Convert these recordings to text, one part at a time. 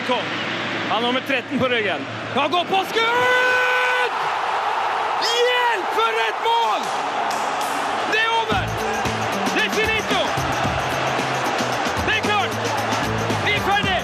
Maikon. Han har nummer 13 på ryggen. Han går på skudd! Hjelp, for et mål! Det er over! Det er finito! Det er klart! Vi er ferdig!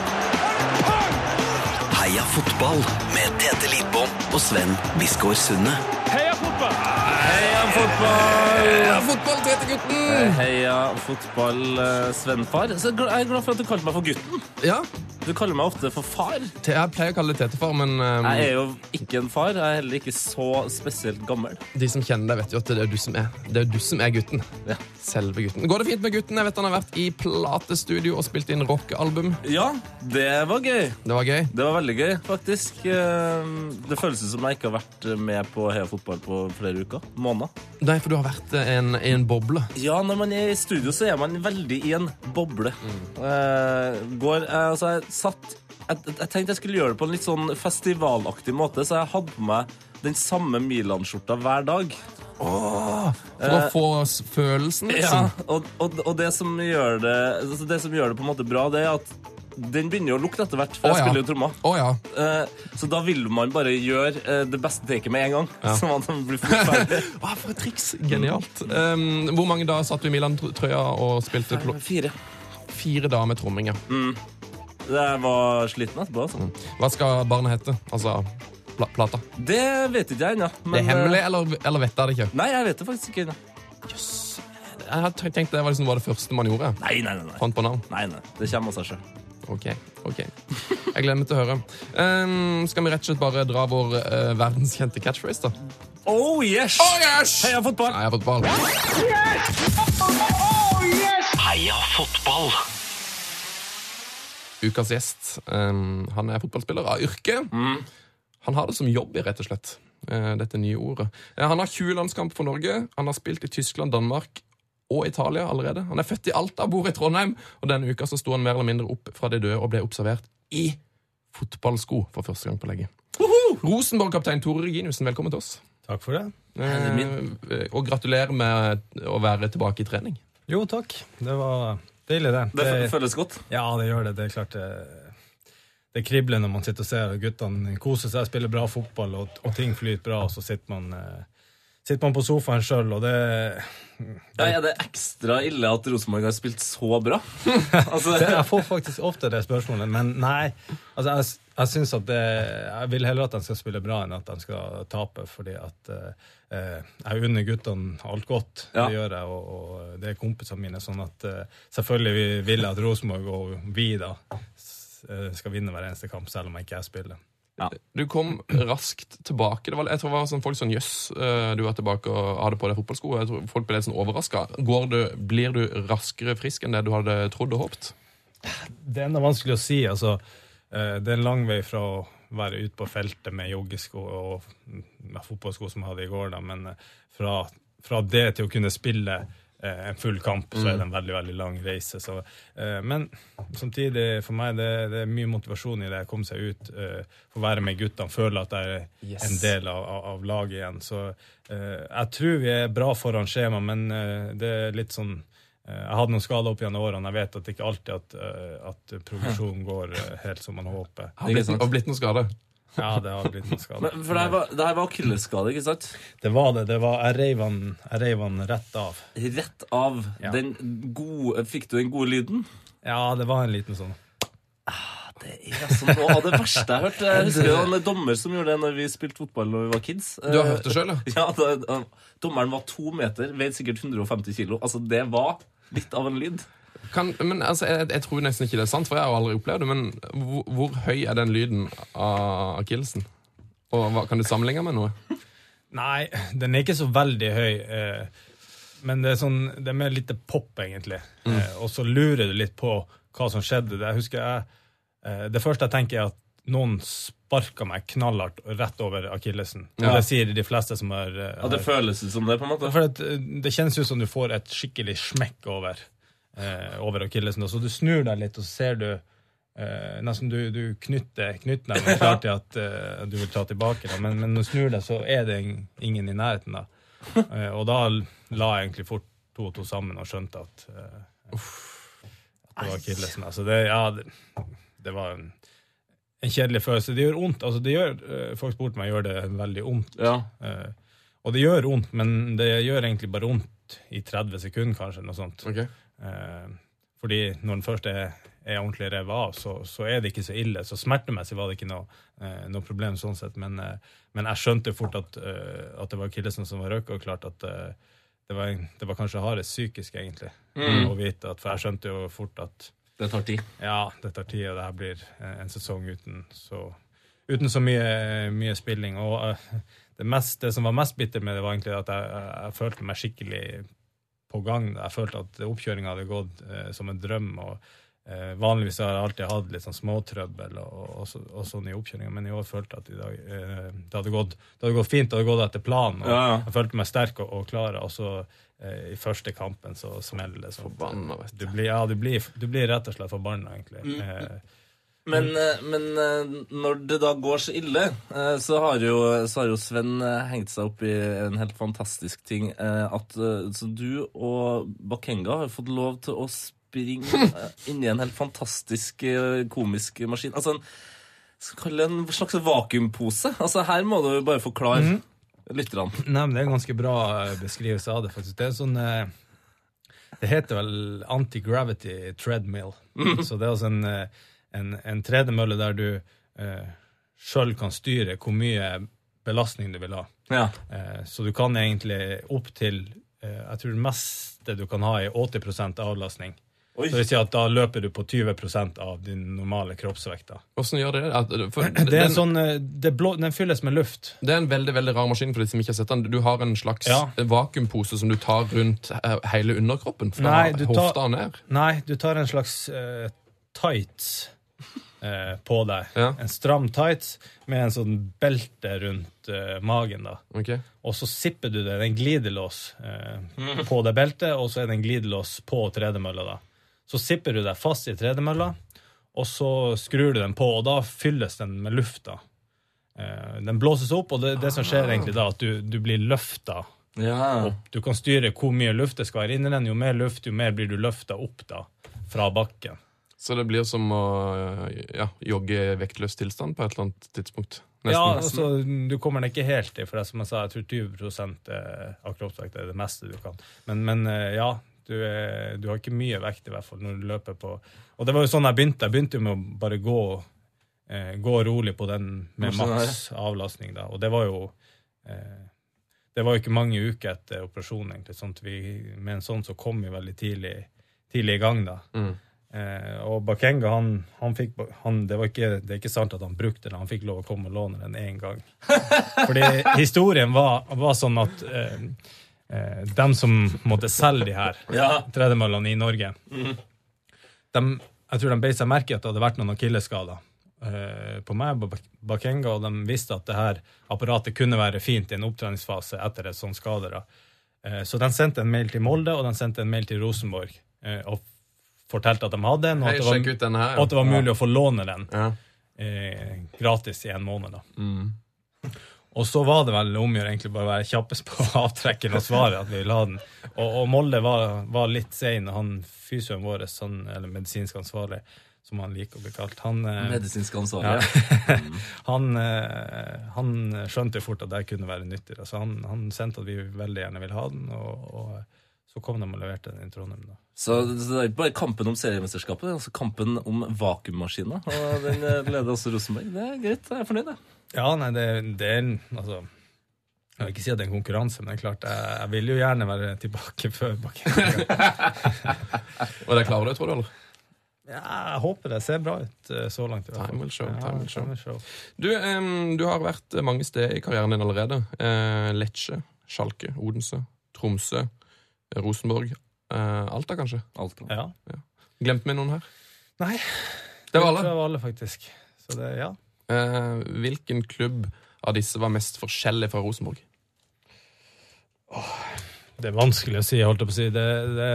Heia fotball med Tete Lidbom og Sven Biskår Sunde. Heia fotball! Heia fotball! Heia fotball, Tete gutten! Heia fotball, Svenfar. Sven-far. Så Jeg er glad for at du kalte meg for gutten. Ja, Du kaller meg ofte for far. jeg pleier å kalle det tetefar, men um, Jeg er jo ikke en far. Jeg er heller ikke så spesielt gammel. de som kjenner deg, vet jo at det er du som er Det er du som er gutten. Ja. Selve gutten. Går det fint med gutten? Jeg vet han har vært i platestudio og spilt inn rockealbum. Ja, det var gøy. Det var gøy. Det var veldig gøy, faktisk. Eh, Det føles som jeg ikke har vært med på Heia fotball på flere uker. Måneder. Nei, for du har vært en, i en boble. Ja, når man er i studio, så er man veldig i en boble. Eh, går, eh, altså, jeg satt jeg, jeg tenkte jeg skulle gjøre det på en litt sånn festivalaktig måte, så jeg hadde på meg den samme Milan-skjorta hver dag. For å få følelsen, følelsen, Ja, liksom. og, og, og det som gjør det altså Det som gjør det på en måte bra, det er at den begynner jo å lukte etter hvert, for oh, jeg ja. spiller jo trommer. Oh, ja. Eh, så da vil man bare gjøre eh, det beste taket med en gang. Ja. Så man blir ferdig. For et triks. Genialt. Um, hvor mange dager satt du i Milan-trøya og spilte Fire. fire dager med tromming? ja. Jeg var sliten etterpå, altså. Hva skal barnet hete? Altså pla plata. Det vet ikke jeg ennå. Det er hemmelig, eh, eller, eller vet jeg det ikke? Nei, jeg vet det faktisk ikke ennå. Jeg hadde tenkt det var liksom var det første man gjorde. Nei, nei, nei. nei. Fant på navn. nei, nei. Det kommer av seg sjøl. Ok, ok. Jeg gleder meg til å høre. Um, skal vi rett og slett bare dra vår uh, verdenskjente catchphrase, da? Oh yes! Heia fotball! Nei, jeg har fått ball. Heia fotball! Ukas gjest. Um, han er fotballspiller av yrke. Han har det som jobb, rett og slett. Uh, dette nye ordet. Uh, han har 20 landskamp for Norge. Han har spilt i Tyskland, Danmark og Italia allerede. Han er født i Alta, bor i Trondheim, og denne uka så sto han mer eller mindre opp fra de døde og ble observert i fotballsko for første gang på lenge. Rosenborg-kaptein Tore Reginussen, velkommen til oss. Takk for det. Eh, og gratulerer med å være tilbake i trening. Jo, takk. Det var deilig, det. Det det føles godt. ja, det gjør det. Det er klart det Det kribler når man sitter og ser guttene koser seg, spiller bra fotball, og, og ting flyter bra, og så sitter man, eh, sitter man på sofaen sjøl, og det Ja, er det ekstra ille at Rosenborg har spilt så bra? altså, det, Jeg får faktisk ofte det spørsmålet, men nei. Altså, jeg, jeg synes at det, jeg vil heller at de skal spille bra enn at de skal tape, fordi at eh, eh, jeg unner guttene alt godt. Ja. Det gjør jeg, og, og det er kompisene mine. sånn at eh, selvfølgelig vil jeg at Rosenborg og vi da eh, skal vinne hver eneste kamp, selv om jeg ikke er spiller. Du kom raskt tilbake. Det var, jeg tror det var sånn folk sånn Jøss, eh, du er tilbake og hadde på deg fotballsko. Jeg tror Folk ble litt sånn overraska. Blir du raskere frisk enn det du hadde trodd og håpet? Det er enda vanskelig å si. altså eh, Det er en lang vei fra å være ute på feltet med joggesko og med fotballsko som jeg hadde i går, da, men eh, fra, fra det til å kunne spille eh, en full kamp, så er det en veldig veldig lang reise. Så, eh, men samtidig, for meg, det, det er mye motivasjon i det. å komme seg ut, eh, få være med guttene, føle at jeg er Yes. en del av, av, av laget igjen. Så eh, jeg tror vi er bra foran skjema, men eh, det er litt sånn jeg hadde noen skader opp gjennom årene. Jeg vet at det ikke alltid at, eh, at progresjonen går eh, helt som man håper. Har blitt, har blitt noen skader? Ja, det har blitt noen skader. Men, for det her var, det her var akillesskade, ikke sant? Det var det. det var, jeg reiv han, han rett av. Rett av. Ja. Den gode, fikk du den gode lyden? Ja, det var en liten sånn. Det er altså noe av det verste jeg har hørt. Jeg husker det var en dommer som gjorde det når vi spilte fotball da vi var kids. Du har hørt det sjøl, ja? Ja, da, Dommeren var to meter, veide sikkert 150 kilo. Altså, det var litt av en lyd. Kan, men altså, jeg, jeg tror nesten ikke det er sant, for jeg har jo aldri opplevd det. Men hvor, hvor høy er den lyden av akillesen? Og hva, kan du sammenligne med noe? Nei, den er ikke så veldig høy. Eh, men det er, sånn, det er mer litt pop, egentlig. Eh, og så lurer du litt på hva som skjedde. Det, jeg husker jeg, eh, det første jeg tenker, er at noen sparka meg knallhardt rett over akillesen. Og Ja. det sier de fleste som har, eh, At det føles ut som det, på en måte. For at, eh, det kjennes ut som du får et skikkelig smekk over, eh, over akillesen. Så du snur deg litt, og så ser du eh, nesten du, du knytter knyttneven klar til at eh, du vil ta tilbake. Da. Men, men når du snur deg, så er det ingen i nærheten. da. Eh, og da la jeg egentlig fort to og to sammen og skjønte at, at det var akillesen. Altså det, ja, det, det var en en kjedelig følelse. Det gjør vondt. Altså, det gjør, eh, folk spurte meg gjør det veldig vondt. Ja. Eh, og det gjør vondt, men det gjør egentlig bare vondt i 30 sekunder, kanskje. noe sånt. Okay. Eh, fordi når den først er, er ordentlig revet av, så, så er det ikke så ille. Så smertemessig var det ikke noe, eh, noe problem sånn sett. Men, eh, men jeg skjønte fort at, eh, at det var akillesen som var røyka, og klart at det, var, det var kanskje hardest psykisk, egentlig, å vite at For jeg skjønte jo fort at Det tar tid. ja, det tar tid, og det her blir en sesong uten så, uten så mye, mye spilling. Og eh, det, mest, det som var mest bitter med det, var egentlig at jeg, jeg følte meg skikkelig på gang. Jeg følte at oppkjøringa hadde gått eh, som en drøm. og eh, Vanligvis har jeg alltid hatt litt sånn småtrøbbel og, og, så, og sånn i oppkjøringa, men i år følte jeg at i dag, eh, det, hadde gått, det hadde gått fint, det hadde gått etter planen. og Ja, ja. Jeg følte meg sterk og, og klar. Og så eh, i første kampen så smeller det sånn. Forbanna, vet Du blir, ja, du blir, du blir rett og slett forbanna, egentlig. Mm. Eh, Men, eh, men eh, når det da går så ille, eh, så har jo, så har jo Sven eh, hengt seg opp i en helt fantastisk ting. eh, At eh, så du og Bakenga har fått lov til å springe eh, inni en helt fantastisk eh, komisk maskin. Altså en, en slags vakuumpose. Altså Her må du bare forklare lytterne. Nei, men Det er en ganske bra eh, beskrivelse av det. faktisk. Det er sånn Det heter vel anti-gravity treadmill. Så det er altså en, en, en tredemølle der du eh, sjøl kan styre hvor mye belastning du vil ha. Ja. Eh, så du kan egentlig opp til eh, Jeg tror det meste du kan ha, er 80% avlastning. Oi. Så det vil si at da løper du på 20% av din normale kroppsvekt. da. Hvordan gjør det? At, for, Det er den, sånn, eh, det blå, den fylles med luft. det er en veldig veldig rar maskin for de som ikke har sett den. Du har en slags Ja. vakuumpose som du tar rundt eh, hele underkroppen. Fra Nei, du tar- hofta og ned. Nei, du tar en slags uh, tights uh, på deg. Ja. En stram tights med en sånn belte rundt uh, magen. da. Okay. Og så sipper du det. Det er en glidelås eh, på det beltet, og så er det en glidelås på tredemølla. da. Så sipper du deg fast i tredemølla, og så skrur du den på, og da fylles den med luft. da. Eh, den blåses opp, og det, det som skjer egentlig da, at du, du blir løfta Ja. opp. Du kan styre hvor mye luft det skal være inni den. Jo mer luft, jo mer blir du løfta opp da, fra bakken. Så det blir som å ja, jogge i vektløs tilstand på et eller annet tidspunkt. Nesten. Ja, altså, Du kommer den ikke helt i, for det som jeg sa, jeg tror 20 eh, av kroppsvekt er det meste du kan. Men, men eh, ja, du, er, du har ikke mye vekt i hvert fall når du løper på Og det var jo sånn jeg begynte. Jeg begynte jo med å bare gå, eh, gå rolig på den med maks avlastning, da. Og det var jo eh, Det var jo ikke mange uker etter operasjonen, egentlig. Sånn vi, med en sånn så kom vi veldig tidlig, tidlig i gang, da. Mm. Eh, og Bakenga, han, han fikk han, det, var ikke, det er ikke sant at han brukte den, han fikk lov å komme og låne den én gang. Fordi historien var, var sånn at eh, eh, dem som måtte selge de her Ja. tredemøllene i Norge, dem, jeg tror de beit seg merke i at det hadde vært noen akilleskader eh, på meg og Bak- Bakenga, og de visste at det her apparatet kunne være fint i en opptreningsfase etter et sånt skade. Eh, så de sendte en mail til Molde, og de sendte en mail til Rosenborg eh, og fortalte at de hadde den, og Hei, at det var, her. og at det var mulig å få låne den Ja. gratis i en måned. da. Mm. Og så var det vel om å gjøre egentlig bare å være kjappest på avtrekken og svaret at vi ville ha den. Og, og Molde var, var litt sein. Han fysioen vår, han, eller medisinsk ansvarlig, som han liker å bli kalt, han, Medisinsk Medisinsk ja, ansvarlig. han, eh, han skjønte fort at det kunne være nyttig. Så han, han sendte at vi veldig gjerne ville ha den, og, og så kom de og leverte den i Trondheim. da. Så, så det er ikke bare kampen om seriemesterskapet, det er også kampen om vakuummaskina. Og den eh, leder også Rosenborg. Det er greit, jeg er fornøyd, jeg. Ja, nei, det, det er en altså, Jeg vil ikke si at det er en konkurranse, men det er klart, jeg, jeg vil jo gjerne være tilbake før bakken. Og det klarer du, tror du? eller? Ja, jeg håper det ser bra ut eh, så langt. Time will show, time will show. time will show. Du, um, du har vært mange steder i karrieren din allerede. Uh, Lecce, Schalke, Odense, Tromsø, eh, Rosenborg. Uh, Alta, kanskje? Alt. Ja. Glemte vi noen her? Nei, Det var alle. Det var alle, faktisk. Så det, ja. Eh, hvilken klubb av disse var mest forskjellig fra Rosenborg? Det er vanskelig å si, holdt jeg på å si. Det, det,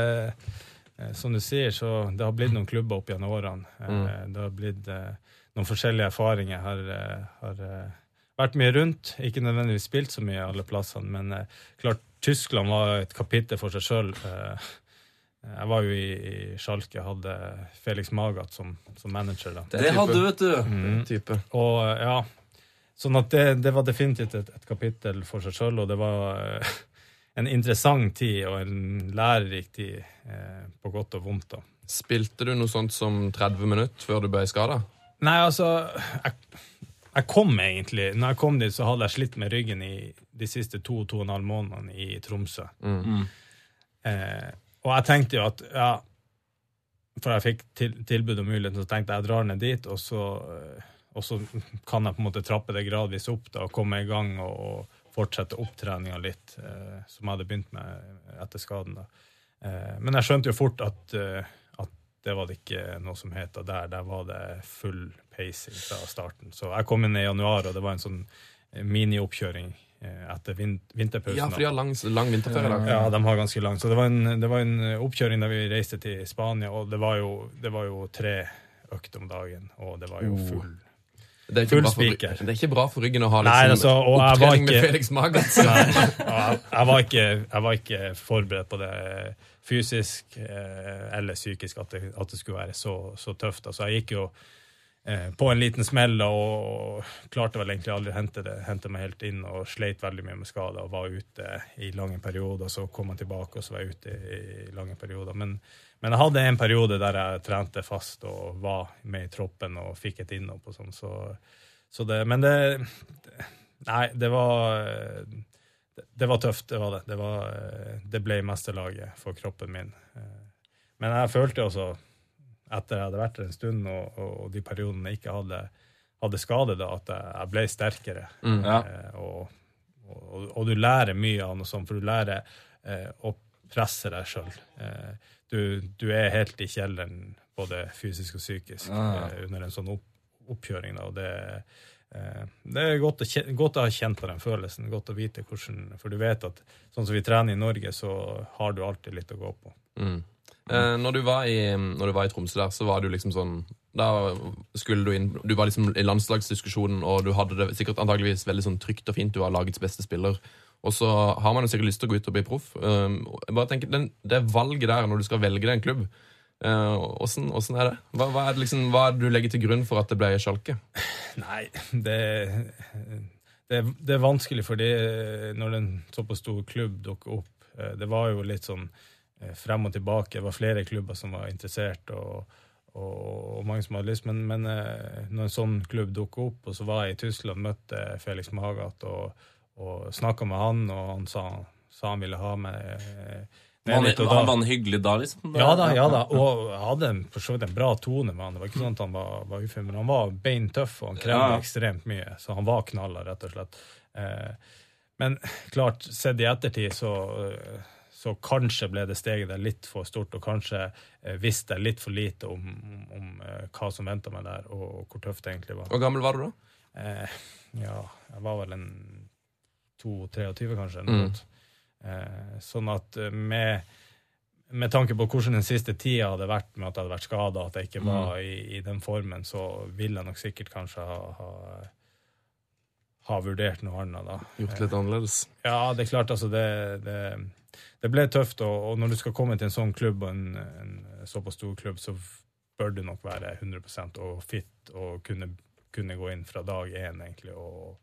eh, som du sier, så det har blitt noen klubber opp gjennom årene. Mm. Det har blitt eh, noen forskjellige erfaringer. Har, eh, har eh, vært mye rundt, ikke nødvendigvis spilt så mye alle plassene, men eh, klart Tyskland var et kapittel for seg sjøl. Jeg var jo i, i Sjalke, hadde Felix Magath som, som manager da. Det hadde du, vet du. Mm. Type. Og ja, sånn at det, det var definitivt et, et kapittel for seg sjøl, og det var eh, en interessant tid og en lærerik tid, eh, på godt og vondt. da. Spilte du noe sånt som 30 minutter før du ble skada? Nei, altså jeg, jeg kom egentlig Når jeg kom dit, så hadde jeg slitt med ryggen i de siste to to og en halv månedene i Tromsø. Eh, og jeg tenkte jo at ja, For jeg fikk til, tilbud om muligheten, så tenkte jeg jeg drar ned dit, og så, eh, og så kan jeg på en måte trappe det gradvis opp da, og komme i gang og, og fortsette opptreninga litt, eh, som jeg hadde begynt med etter skaden. da. Eh, men jeg skjønte jo fort at, eh, at det var det ikke noe som het der. Der var det full pacing fra starten. Så jeg kom inn i januar, og det var en sånn eh, minioppkjøring etter vinterpausen. Ja, for de har lang, lang vinterferie i dag. Ja, de har ganske lang. Så det var, en, det var en oppkjøring da vi reiste til Spania, og det var jo, det var jo tre økter om dagen, og det var jo full Det er, for, det er ikke bra for ryggen å ha Nei, liksom, altså, opptrening med Felix Magath. Jeg, jeg, var ikke, jeg var ikke forberedt på det fysisk eh, eller psykisk, at det, at det skulle være så, så tøft. Altså, jeg gikk jo eh, på en liten smell og klarte vel egentlig aldri å hente, det, hente meg helt inn og sleit veldig mye med skader og var ute i lange perioder. Så kom jeg tilbake, og så var jeg ute i, lange perioder. Men, men jeg hadde en periode der jeg trente fast og var med i troppen og fikk et innhopp og sånn. Så, så det Men det Nei, det var det, det var tøft, det var det. Det, var, eh, det ble mesterlaget for kroppen min. Eh, Men jeg følte også, etter jeg hadde vært der en stund, og, og de periodene jeg ikke hadde, hadde skade, da, at jeg, ble sterkere. Ja. Eh, og, og, og du lærer mye av noe sånt, for du lærer eh, å presse deg sjøl. Eh, du, du er helt i kjelleren, både fysisk og psykisk, Ah. eh, under en sånn opp, oppkjøring. Da, og det, eh, det er godt å, godt å ha kjent på den følelsen, godt å vite hvordan For du vet at sånn som vi trener i Norge, så har du alltid litt å gå på. Mm. Eh, når, du var i, når du var i Tromsø der, så var du liksom sånn Da skulle du inn Du var liksom i landslagsdiskusjonen, og du hadde det sikkert antageligvis veldig sånn trygt og fint. Du var lagets beste spiller. Og så har man jo sikkert lyst til å gå ut og bli proff. Um, jeg bare tenker, den, Det valget der, når du skal velge deg en klubb, eh, åssen er det? Hva, hva er det liksom, hva er det du legger til grunn for at det ble Sjalke? Nei, det, det, det er vanskelig, fordi når en såpass stor klubb dukker opp eh, Det var jo litt sånn eh, frem og tilbake. Det var flere klubber som var interessert, og, og, og mange som hadde lyst. Men, men eh, når en sånn klubb dukka opp, og så var jeg i Tyskland, møtte Felix Magath og, og snakka med han, og han sa, sa han ville ha meg eh, Var han, var en han- hyggelig da, liksom? ja da, ja da. Og jeg hadde for så vidt en bra tone med han. Det var ikke sånn at han var, var ufin, men han var beintøff, og han krevde Ja. ekstremt mye. Så han var knalla, rett og slett. Eh, men klart, sett i ettertid, så, eh, så kanskje ble det steget der litt for stort, og kanskje eh, visste jeg litt for lite om, om, om eh, hva som venta meg der, og hvor tøft det egentlig var. Hvor gammel var du da? Eh, ja, jeg var vel en 2-23, kanskje. Mm. Eh, sånn at eh, med, med tanke på hvordan den siste tida hadde vært med at jeg hadde vært skada, at jeg ikke var i, i den formen, så ville jeg nok sikkert kanskje ha, ha, har vurdert noe annet da. Gjort litt annerledes? Ja, det er klart, altså det, det, det ble tøft, og, og når du skal komme til en sånn klubb, og en, en såpass stor klubb, så bør du nok være 100% og fit og kunne, kunne gå inn fra dag én, egentlig, og,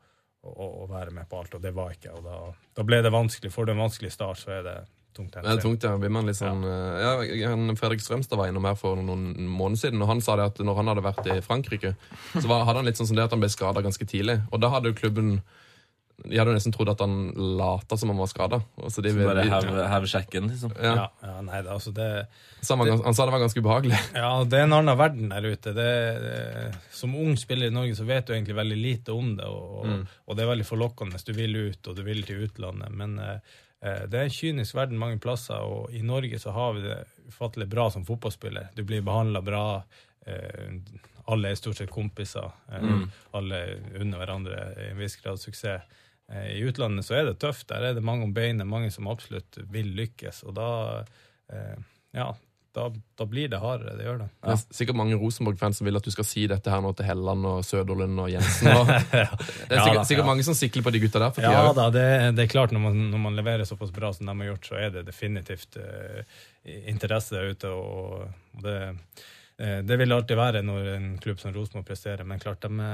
og være med på alt, og det var ikke. Og da, da ble det vanskelig. Får du en vanskelig start, så er det tungt. Det er tungt, ja. Blir man litt sånn, ja. ja Fredrik Strømstad var innom her for noen måneder siden, og han sa det at når han hadde vært i Frankrike, så var, hadde han litt sånn som det at han ble skada ganske tidlig. Og da hadde jo klubben De hadde jo nesten trodd at han lata som han var skada. De, Bare de- heve heve sjekken, liksom. ja. Ja, ja, nei, det, altså det Så han, sa det var ganske ubehagelig. Ja, det er en annen verden der ute. Det, det, som ung spiller i Norge så vet du egentlig veldig lite om det, og, og det er veldig forlokkende. Du vil ut, og du vil til utlandet. Men eh, eh, det er en kynisk verden mange plasser, og i Norge så har vi det ufattelig bra som fotballspiller. Du blir behandla bra. Eh, alle er stort sett kompiser. Eh, Alle unner hverandre i en viss grad suksess. Eh, I utlandet så er det tøft. Der er det mange om beinet, mange som absolutt vil lykkes. Og da, eh, ja, da, da blir det hardere. Det gjør det. Det er sikkert mange Rosenborg-fans som vil at du skal si dette her nå til Helland og Søderlund og Jensen. Og det er Ja sikkert, sikkert ja. mange som sikler på de gutta der. for Ja da, det, det er klart når man, når man leverer såpass bra som de har gjort, så er det definitivt uh, interesse der ute. Og, og det, det vil alltid være når en klubb som Rosenborg presterer. Men klart, de,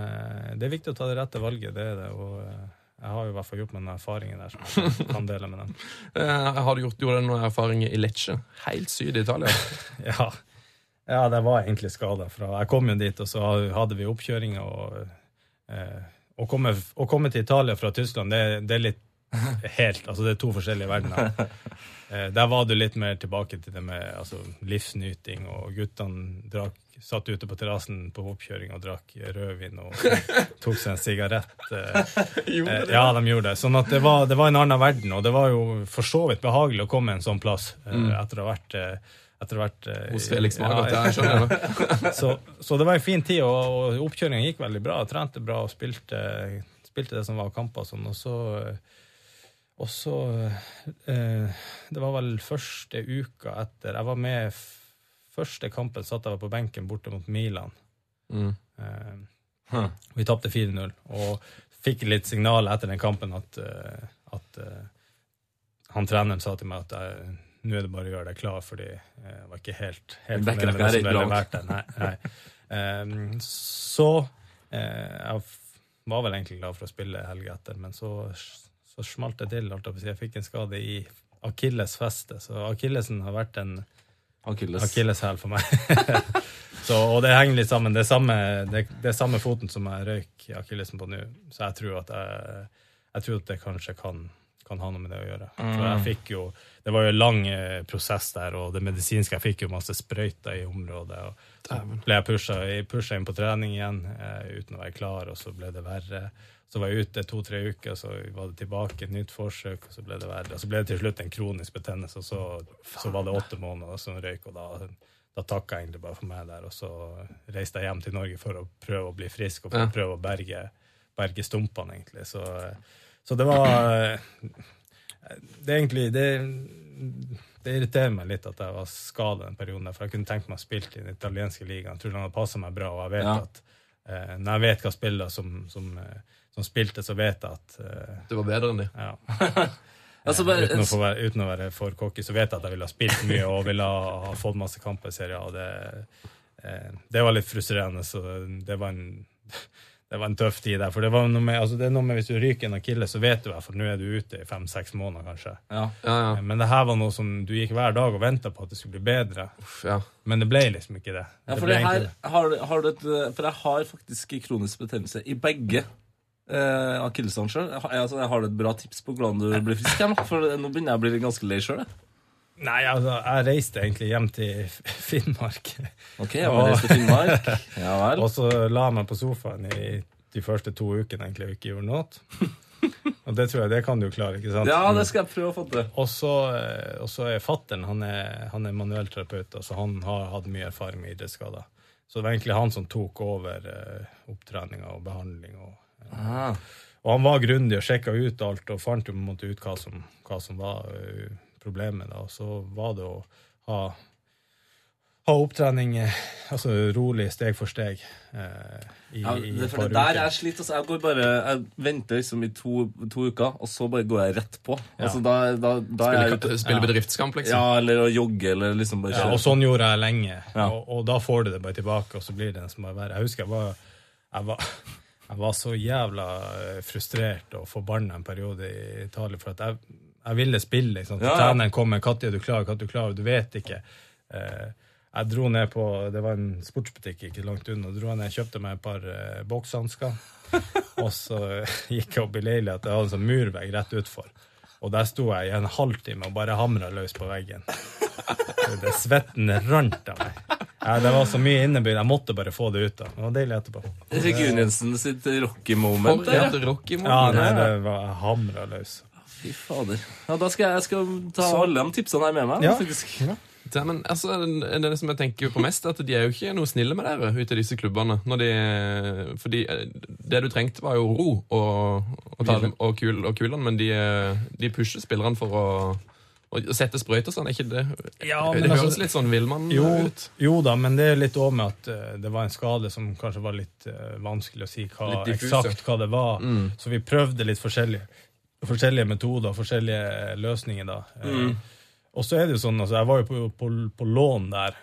det er viktig å ta det rette valget. det er det, og Jeg har jo i hvert fall gjort meg noen erfaringer der som jeg kan dele med dem. Eh, Har du gjort du noen erfaringer i Lecce? Helt syd i Italia. Ja, ja det var egentlig skada. Jeg kom jo dit, og så hadde vi oppkjøringer. Og, eh, å, komme, å komme til Italia fra Tyskland, det, det er litt helt Altså, det er to forskjellige verdener. Eh, der var du litt mer tilbake til det med altså, livsnyting, og guttene drakk, satt ute på terrassen på oppkjøring og drakk rødvin og tok seg en sigarett. Eh, Eh, Ja, de gjorde det. Sånn at det var, det var en annen verden, og det var jo for så vidt behagelig å komme en sånn plass eh, etter å ha vært etter eh, Hos Felix Magath. Ja, jeg skjønner det. så, så det var en fin tid, og, og oppkjøringa gikk veldig bra. Trente bra og spilte, spilte det som var kamper og sånn. Og så, og så eh, Det var vel første uka etter Jeg var med Første kampen satt jeg på benken borte mot Milan. Mm. Eh, Huh. vi tapte 4-0, og fikk litt signal etter den kampen at, eh, at eh, han treneren sa til meg at nå er det bare å gjøre deg klar, fordi eh, jeg var ikke helt, helt fornøyd med det er som ble levert. Nei, nei. Um, så uh, Jeg var vel egentlig glad for å spille helga etter, men så, så smalt det til. Jeg fikk en skade i akillesfestet, så akillesen har vært en Akilles. akilleshæl for meg. så, og det henger litt sammen. Det er samme, det, det er samme foten som jeg røyk akillesen på nå, så jeg tror at jeg, jeg tror at det kanskje kan, kan ha noe med det å gjøre. For jeg fikk jo, Det var jo en lang eh, prosess der, og det medisinske Jeg fikk jo masse sprøyter i området. og Så ble jeg pusha, pusha inn på trening igjen eh, uten å være klar, og så ble det verre. Så var jeg ute to-tre uker, så var det tilbake, et nytt forsøk, og så ble det verre. Og så ble det til slutt en kronisk betennelse, og så, så var det åtte måneder som røyk, og da, da takka jeg egentlig bare for meg der. Og så reiste jeg hjem til Norge for å prøve å bli frisk, og for å prøve å berge, berge stumpene, egentlig. Så, så det var Det er egentlig det, det irriterer meg litt at jeg var skada den perioden, der, for jeg kunne tenkt meg å spille i den italienske ligaen. Jeg tror den hadde passa meg bra, og jeg vet Ja. at eh, når jeg vet hva spiller som, som, eh, som spilte, så vet jeg at uh, Du var bedre enn de. ja. Altså, bare, uten, å få være, uten å være for cocky, så vet jeg at jeg ville ha spilt mye og ville ha, fått masse kamper i serien. Og det, uh, det var litt frustrerende, så det var en det var en tøff tid der. For det, var noe med, altså det er noe med hvis du ryker en akille, så vet du i for nå er du ute i fem-seks måneder, kanskje. ja. Ja, ja. Men det her var noe som du gikk hver dag og venta på at det skulle bli bedre. Uff, ja. Men det ble liksom ikke det. Ja, det det her, har, har du et, for jeg har faktisk kronisk betennelse i begge eh, akillesene sjøl. Altså, jeg har du et bra tips på hvordan du blir frisk? igjen? For nå begynner jeg å bli ganske lei sjøl. Nei, altså, jeg reiste egentlig hjem til Finnmark. Ok, jeg var reist til Finnmark. Ja vel. Og så la jeg meg på sofaen i de første to ukene egentlig og ikke gjorde noe. Og det tror jeg det kan du klare, ikke sant? Ja, det skal jeg prøve å få til. Og så, eh, og så er fattern han, er- han er manuellterapeut, så han har hatt mye erfaring med idrettsskader. Så det var egentlig han som tok over eh, opptreninga og behandling. Og, Ah. og han var grundig og sjekka ut alt og fant jo på en måte ut hva som, hva som var eh, problemet. Da. Og så var det å ha, ha opptrening eh, altså rolig, steg for steg. Eh, i, Ja, i det, et for par det der uker. jeg slitt. Altså, jeg går bare Jeg venter liksom i to, to uker, og så bare går jeg rett på. Altså, da, da, da er jeg Spille, ute. spille bedriftskamp, liksom. Ja, eller å jogge, eller liksom bare Ja, og sånn gjorde jeg lenge. Ja. Og, og da får du det bare tilbake, og så blir det nesten bare verre. Jeg husker jeg var, jeg var, jeg var så jævla eh, frustrert og forbanna en periode i Italia, for at jeg, jeg ville spille. Liksom. Ja. Treneren kom med er du klar?' 'Når er du klar?' Du vet ikke. Eh, jeg dro ned på Det var en sportsbutikk ikke langt unna. dro jeg ned, Kjøpte meg et par eh, bokshansker. og så gikk jeg opp i leiligheten. Jeg hadde en sånn murvegg rett utfor. Og der sto jeg i en halvtime og bare hamra løs på veggen. Det Svetten rant av meg. Ja, det var så mye innebygd. Jeg måtte bare få det ut. da. Det var deilig etterpå. Regunjensen sitt Rocky moment. Ja, Rocky Ja, nei, det var hamra løs. Fy fader. Ja, da skal jeg, jeg skal ta alle de tipsene her med meg. Ja. faktisk. Ja, men altså, det, det som jeg tenker på mest, er at de er jo ikke noe snille med dere ute i disse klubbene. De, fordi eh, det du trengte, var jo ro og, og, ta og, kul, og kulene, men de, eh, de pusher spillerne for å, å sette sprøyter sånn, er ikke det Ja, Det høres altså- litt sånn villmann Jo, ut. jo da, men det er litt òg med at eh, det var en skade som kanskje var litt uh, vanskelig å si hva, eksakt hva det var. Mm. Så vi prøvde litt forskjellige, forskjellige metoder, forskjellige løsninger da. Mm. Mm. Og så er det jo sånn, altså jeg var jo på, på, på lån der,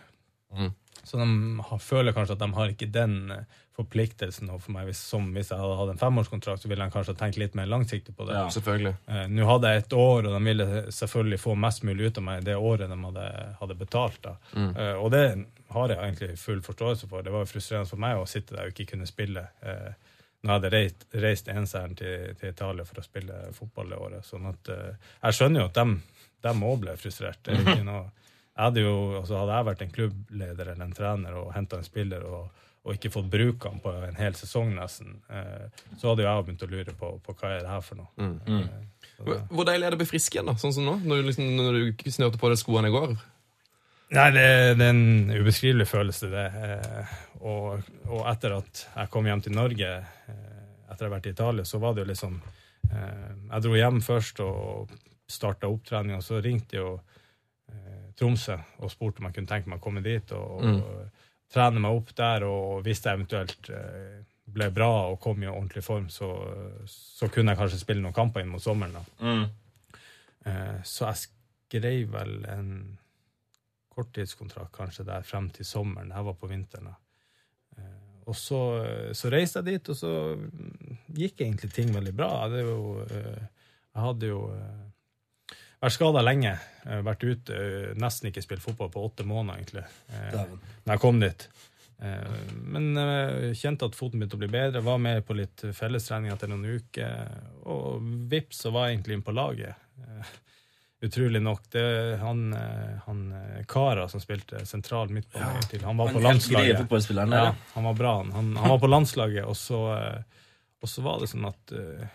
Mm. så de har, føler kanskje at de har ikke den eh, forpliktelsen overfor meg. Hvis, som hvis jeg hadde hatt en femårskontrakt, så ville de kanskje tenkt litt mer langsiktig på det. Ja. Selvfølgelig. Eh, Nå hadde jeg et år, og de ville selvfølgelig få mest mulig ut av meg det året de hadde, hadde betalt. da. Eh, og det har jeg egentlig full forståelse for. Det var jo frustrerende for meg å sitte der og ikke kunne spille. Eh, når jeg hadde reist, reist enseren til, til Italia for å spille fotball det året. Sånn at uh, Jeg skjønner jo at de, òg ble frustrert. Det er ikke noe, jeg hadde jo, altså hadde jeg vært en klubbleder eller en trener og henta en spiller og, og ikke fått bruke han på en hel sesong, nesten, uh, så hadde jo jeg begynt å lure på, på hva er det her for noe. Mm, Hvor det- hvor deilig er det å bli frisk igjen, da? Sånn som nå? Når du, liksom, når du snørte på deg skoene i går? Nei, det, det er en ubeskrivelig følelse, det. Eh, og, og etter at jeg kom hjem til Norge, eh, etter å ha vært i Italia, så var det jo liksom eh, Jeg dro hjem først og starta opptrening, og så ringte jo Tromsø og spurte om jeg kunne tenke meg å komme dit og, og trene meg opp der, og hvis det eventuelt ble bra og kom i ordentlig form, så, så kunne jeg kanskje spille noen kamper inn mot sommeren. da. Mm. Så jeg skrev vel en korttidskontrakt kanskje der frem til sommeren. Det var på vinteren. da. Eh, Og så, så reiste jeg dit, og så mm, gikk egentlig ting veldig bra. Jeg hadde jo, eh, jeg hadde jo eh, vært skada lenge. eh, Vært ute, eh, nesten ikke spilt fotball på åtte måneder, egentlig. eh, Når jeg kom dit. Eh, Men jeg kjente at foten begynte å bli bedre. Var med på litt fellestrening etter noen uker. Og vips, så var jeg egentlig inne på laget. Utrolig nok. Det han, eh, han eh, Kara som spilte sentral midtbane til. Han var Han på greie landslaget. Ja, han var bra. han. Han, han var på landslaget, og så, eh, og så var det sånn at uh,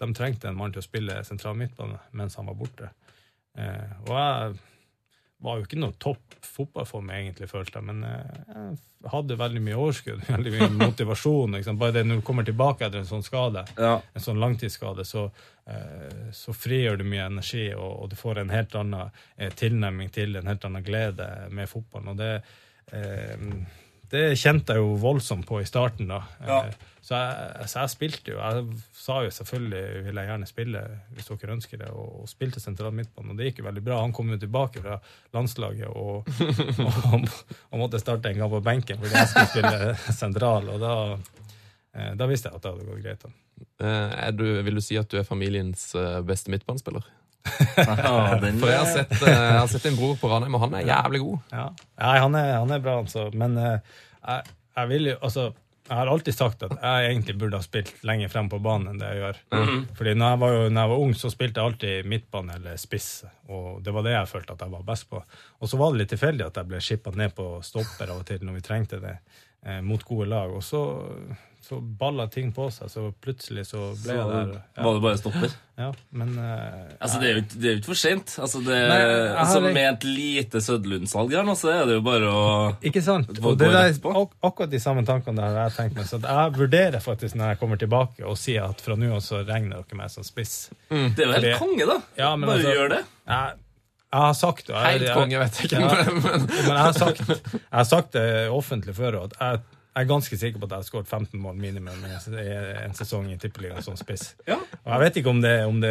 de trengte en mann til å spille sentral midtbane mens han var borte. Uh, og jeg var jo ikke noe topp fotballform, egentlig, følte jeg, men eh, jeg hadde veldig mye overskudd, veldig mye motivasjon. Liksom. Bare det når du kommer tilbake etter en sånn skade, Ja. en sånn langtidsskade, så, eh, så frigjør du mye energi, og, og du får en helt annen eh, tilnærming til en helt annen glede med fotballen. Og det, eh, det kjente jeg jo voldsomt på i starten, da. Ja. Eh, så, jeg, så jeg spilte jo. Jeg sa jo selvfølgelig vil jeg gjerne spille hvis dere ønsker det, og, og spilte sentral midtbane. Og det gikk jo veldig bra. Han kom jo tilbake fra landslaget og, og, og måtte starte en gang på benken fordi jeg skulle spille sentral, og da, eh, da visste jeg at det hadde gått greit. da. Eh, Er du, vil du si at du er familiens beste midtbanespiller? For jeg har sett, eh, jeg har sett din bror på Ranheim, og han er jævlig god. Ja. Nei, han er, han er bra, altså. Men eh, jeg, jeg vil jo Altså, jeg har alltid sagt at jeg egentlig burde ha spilt lenger frem på banen enn det jeg gjør. Fordi når jeg, var jo, når jeg var ung, så spilte jeg alltid midtbane eller spiss, og det var det jeg følte at jeg var best på. Og så var det litt tilfeldig at jeg ble skippa ned på stopper av og til når vi trengte det, eh, mot gode lag. Og så, så balla ting på seg, så plutselig så ble så jeg der. var det bare stopper. Ja, men uh, Altså, det er jo ikke, det er jo ikke for sent. Altså, det, Nei, jeg altså, med et lite Søderlund-salg her nå, så er det jo bare å Ikke sant? Og det på? ak akkurat de samme tankene der jeg tenkt meg. Så at jeg vurderer faktisk når jeg kommer tilbake og sier at fra nå av så regner dere meg som spiss. Det er jo helt Fordi- konge, da. Ja, men bare altså- gjør det. Jeg, jeg har sagt det. Helt konge, vet jeg ikke. Ja. Men, Men jeg har sagt, jeg har sagt det offentlig før, at jeg, jeg er ganske sikker på at jeg har skåret 15 mål minimum i en- sesong i Tippeligaen som spiss. Ja. Og jeg vet ikke om det, om det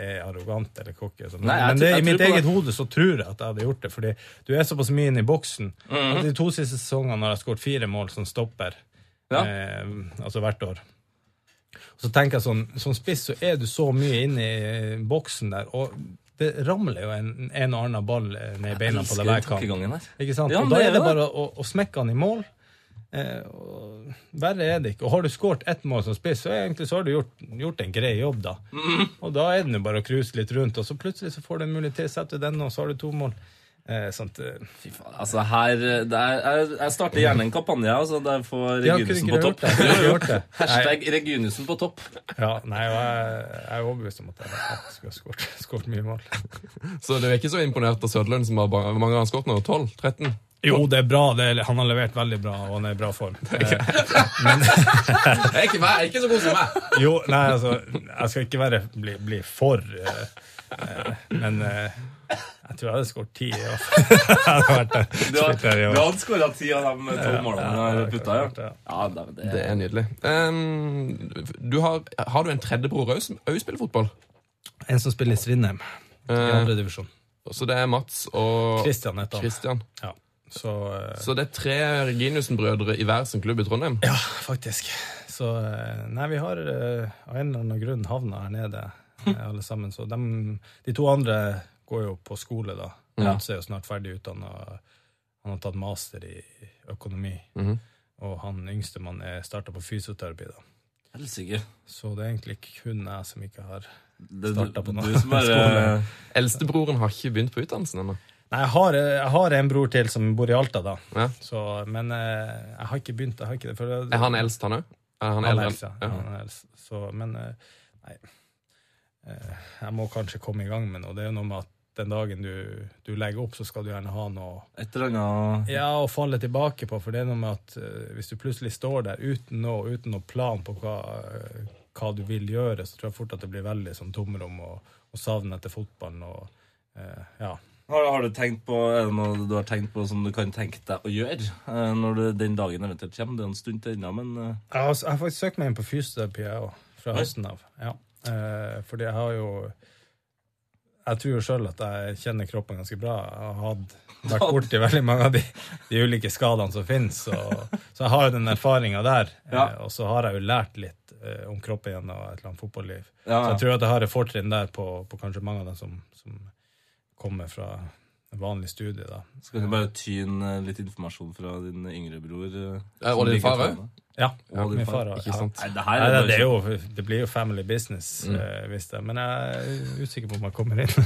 er arrogant eller cocky, sånn, men, men det, i mitt eget hode så tror jeg at jeg hadde gjort det. Fordi du er såpass mye inne i boksen. Mhm. At de to siste sesongene har jeg skåret fire mål som stopper. Ja. Eh, altså hvert år. Og så tenker jeg sånn, Som spiss så er du så mye inne i boksen der, og det ramler jo en, en og annen ball eh, ned i beina på deg hver kamp. Ikke sant? Ja, og da er det. bare å, å smekke han i mål. Eh, og verre er det ikke. Og har du skåret ett mål som spiss, så, egentlig, så har du gjort, gjort en grei jobb, da. Mhm. Og da er det jo bare å cruise litt rundt, og så plutselig så får du en mulighet til, å sette den, og så har du to mål. Eh, sånt, eh, Fy faen, altså her det er, jeg, jeg starter gjerne en kampanje altså, der får ikke på topp. Hashtag Regunussen på topp. ja, nei, jeg, jeg er overbevist om at jeg faktisk skulle ha skåret- mye mål. så du er ikke så imponert av Sødlund, som har mange har skåret nå? 12? 13? Jo, det er bra. Det er, han har levert veldig bra, og han er i bra form. Eh, Jeg er ikke, meg, jeg er ikke så god som meg! Jo, nei, altså, jeg skal ikke være, bli, bli for, eh, Eh, Men eh, jeg tror jeg hadde skåret ti. Du hadde i år. du skåra ti av de to målene du har putta, ja. ja det, det, Det er nydelig. Um, du har, har du en tredjebror òg som òg spiller fotball? En som spiller i Strindheim, i Eh, andre divisjon. så det er Mats og Christian. Christian. Ja. Så, eh, Så det er tre Reginussen-brødre i hver sin klubb i Trondheim? ja, faktisk. Så eh, Nei, vi har eh, av en eller annen grunn havna her nede, eh, alle sammen. Så dem- de to andre går jo på skole, da. Ja. Mats er jo snart ferdig utdanna. Han har tatt master i økonomi. Mhm. Og han yngstemann er starta på fysioterapi, da. Helsike. Så det er egentlig kun jeg som ikke har Starta på du, noe. du som er Eldstebroren har ikke begynt på utdannelsen ennå. Nei, jeg har, jeg har en bror til som bor i Alta, da. Ja. Så, men eh, jeg har ikke begynt. Jeg har ikke det. For det Er han eldst, han òg? Han, Han eldre? eldst, ja. Ja. Han er eldst. Så, men eh, nei. Eh, Jeg må kanskje komme i gang med noe. Det er jo noe med at den dagen du, du legger opp, så skal du gjerne ha noe Et eller annet ja, å falle tilbake på. For det er noe med at hvis du plutselig står der uten noe, uten noe plan på hva, hva du vil gjøre, så tror jeg fort at det blir veldig sånn tomrom og, og savn etter fotballen. og eh, ja. Har, har du tenkt på Er det noe du har tenkt på som du kan tenke deg å gjøre eh, når du, den dagen eventuelt kommer? Det er en stund til ennå, men uh... Jeg har, jeg har faktisk søkt meg inn på fysioterapi fra høsten av. Ja. Eh, fordi jeg har jo Jeg tror jo sjøl at jeg kjenner kroppen ganske bra. Jeg har vært borti veldig mange av de, de ulike skadene som finnes. Så, så jeg har jo den erfaringa der. Ja. Eh, og så har jeg jo lært litt eh, om kroppen gjennom et eller annet fotballiv. ja, Så jeg tror at jeg har et fortrinn der på, på kanskje mange av dem som, som kommer fra en vanlig studie. da. Så kan du bare tyne eh, litt informasjon fra din yngre bror. eh, Ja, og din far òg? Ja, Og min far, far Ikke sant? Nei, det her Nei, er det, det, jo, det blir jo family business, eh, hvis det. Men jeg er usikker på om jeg kommer inn.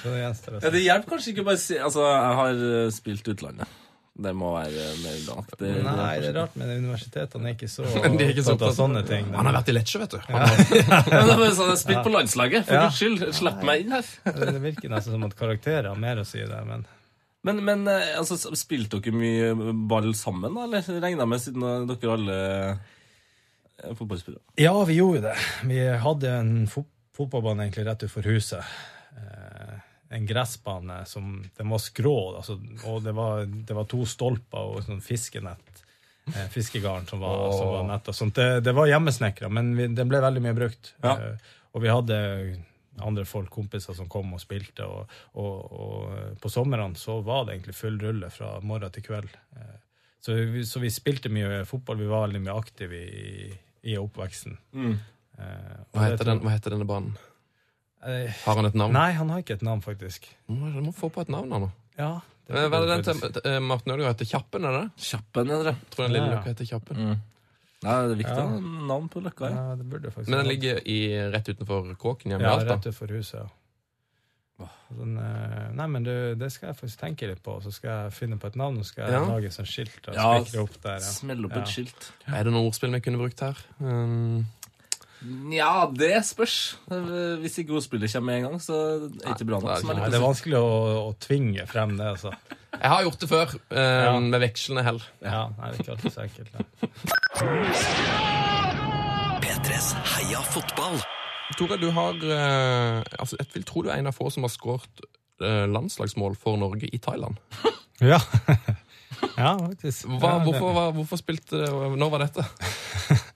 Så det gjenstår å ja. Det hjelper kanskje ikke å bare si Altså, jeg har eh, spilt utlandet. Det må være mer galt Det, Nei, det er rart, men universitetene er ikke så de er ikke så opptatt av sånne ting. Han har vært i Lecce, vet du. Han har sånn, spilt på landslaget, for Ja. guds skyld. Slipp meg inn her. Det virker nesten som at karakterer har mer å si der, men Men, men eh, altså, spilte dere mye ball sammen, da? Eller regna med, siden dere alle er fotballspillere? Ja, vi gjorde det. Vi hadde en fot fotballbane egentlig rett utenfor huset. En gressbane som Den var skrå, altså, og det var, det var to stolper og sånn fiskenett. Eh, fiskegarn som var, som var nett og sånt. Det, det var hjemmesnekra, men vi, den ble veldig mye brukt. Ja. Eh, og vi hadde andre folk, kompiser, som kom og spilte. Og, og, og på somrene så var det egentlig full rulle fra morgen til kveld. Eh, så, vi, så vi spilte mye fotball. Vi var veldig mye aktive i, i oppveksten. Eh, Hva heter, den, hva heter denne banen? Eh, Har han et navn? Nei, han har ikke et navn, faktisk. Du må, du må få på et navn da, nå. Ja, det Hva er det den til eh, Martin Ødegaard heter? Kjappen, er det? Kjappen, er det. Tror den lille Ja, ja. løkka heter Kjappen. Nei, det er viktig Ja. å ha navn på løkka. Ja. Ja, det burde faktisk Men den ligger i, rett utenfor kåken hjemme i Ja, Alta. rett utenfor huset, ja. Sånn, eh, nei, men du, det skal jeg faktisk tenke litt på. Så skal jeg finne på et navn, og skal jeg Ja. lage sånt skilt og Ja, spikre opp der. Ja. Smell opp Ja. et skilt. Er det noen ordspill vi kunne brukt her? Um, Ja, det spørs. Eh, Hvis ikke ordspillet kommer med en gang, så er det ikke bra nok. Nei, det er vanskelig å, å tvinge frem det, altså. jeg har gjort det før, eh, Ja. med vekslende hell. Ja, nei, det er ikke alltid så enkelt. P3s Heia fotball. Tore, du har eh, altså, Jeg vil tro du er en av få som har skåret eh, landslagsmål for Norge i Thailand. Ja, ja faktisk. Hva, hvorfor, hva, hvorfor spilte Når var dette?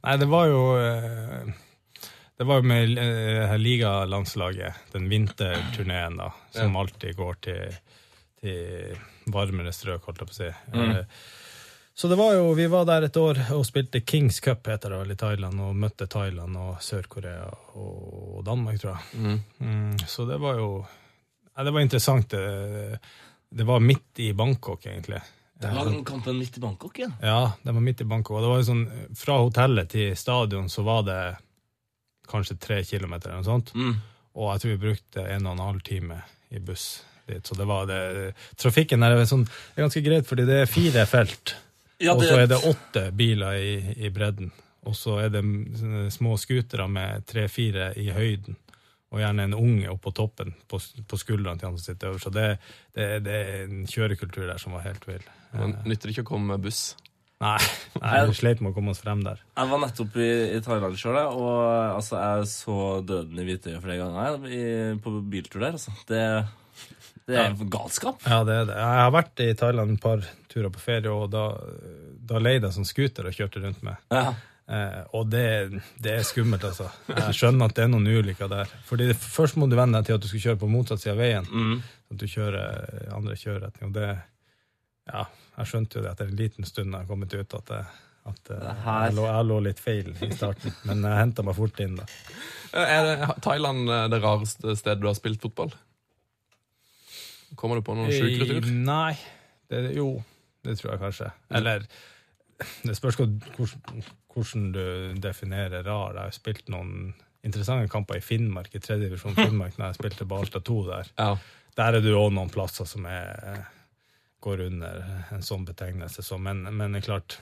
Nei, det var jo eh, Det var jo med eh, ligalandslaget, den vinterturneen, da, som alltid går til, til varmere strøk, holdt jeg på å si. Mm. Så det var jo, vi var der et år og spilte Kings Cup, heter det vel, i Thailand, og møtte Thailand og Sør-Korea og Danmark, tror jeg. Mm, så det var jo ja, Det var interessant. Det, det var midt i Bangkok, egentlig. Det var den kampen midt i Bangkok, ja. Ja, det var midt i Bangkok. Og det var jo sånn, fra hotellet til stadion så var det kanskje tre kilometer eller noe sånt. Mm. Og jeg tror vi brukte en og en halv time i buss dit. Så det var det Trafikken der er, sånn, er ganske greit, fordi det er fire felt. Ja, og så er det åtte biler i, i bredden. Og så er det små skutere med tre-fire i høyden. Og gjerne en unge oppå toppen på, på skuldrene til han som sitter øverst. Så det, det, det er en kjørekultur der som var helt vill. Men nytter det ikke å komme med buss? Nei, nei vi sleit med å komme oss frem der. Jeg var nettopp i, i Thailand sjøl, og altså, jeg så Døden i hvitøyet flere ganger i, på biltur der. Altså. Det, det er galskap. Ja, det er det. Jeg har vært i Thailand et par turer på ferie, og da, da leide jeg sånn scooter og kjørte rundt med. Ja. Eh, og det, det er skummelt, altså. Jeg skjønner at det er noen ulykker der. Fordi det, Først må du venne deg til at du skal kjøre på motsatt side av veien. Mm. At du kjører andre kjøreretning. Og det Ja, jeg skjønte jo det etter en liten stund jeg har kommet ut, at, jeg, at eh, jeg, lå, jeg lå litt feil i starten. Men jeg henta meg fort inn, da. Eh, Er det Thailand eh, det rareste stedet du har spilt fotball? Kommer du på noen sjukere? Eh, Nei. Det, jo, det tror jeg kanskje. Eller Det spørs hvor- hvordan, hvordan du definerer rar. Jeg har spilt noen interessante kamper i Finnmark, i tredje divisjon Finnmark, når jeg spilte Alta 2 der. Ja. Der er det òg noen plasser som er, går under en sånn betegnelse. Så, men, men klart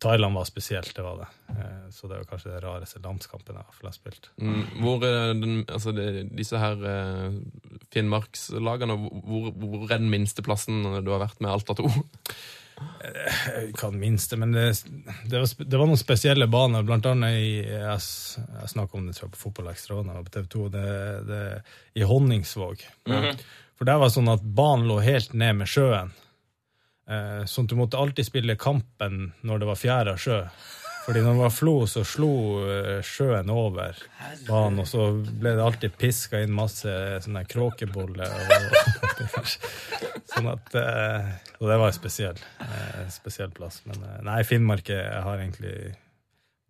Thailand var spesielt, det var det. Eh, Så det var kanskje det rareste landskampen jeg har spilt. Mm, Hvor den, altså de, disse her eh, Finnmarkslagene, hvor, hvor er den minste plassen du har vært med Alta 2? Jeg kan minste, men det, det, var, det var noen spesielle baner, blant annet i Jeg, jeg snakket om det tror jeg, på Fotball Extra på TV 2, det, det, i Honningsvåg. For der var det sånn at banen lå helt ned med sjøen. Eh, sånn at du måtte alltid spille kampen når det var fjæra sjø. Fordi når det var flo, så slo eh, sjøen over banen, og så ble det alltid piska inn masse sånne kråkeboller. Og, sånn at eh, Og det var en spesiell, eh, spesiell plass. Men eh, nei, Finnmark er- Jeg har egentlig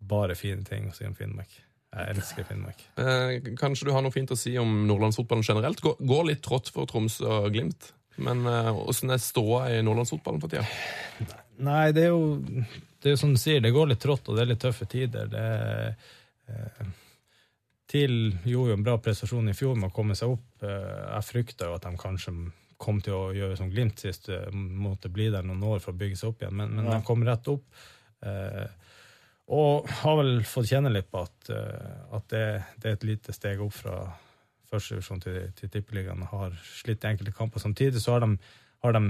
bare fine ting å si om Finnmark. Jeg elsker Finnmark. Eh, kanskje du har noe fint å si om nordlandsfotballen generelt? Går, går litt trått for Troms og Glimt. Men eh, åssen er ståa i nordlandsfotballen for tida? Nei, det er jo det er jo som du sier, det går litt trått, og det er litt tøffe tider. Det, eh, TIL gjorde jo en bra prestasjon i fjor med å komme seg opp. Eh, jeg frykta jo at de kanskje kom til å gjøre som Glimt sist, eh, måtte bli der noen år for å bygge seg opp igjen, men, men de kom rett opp. Eh, og har vel fått kjenne litt på at, eh, at det, det er et lite steg opp fra første divisjon til, til Tippeligaen. Har slitt i enkelte kamper. Samtidig så har de, har de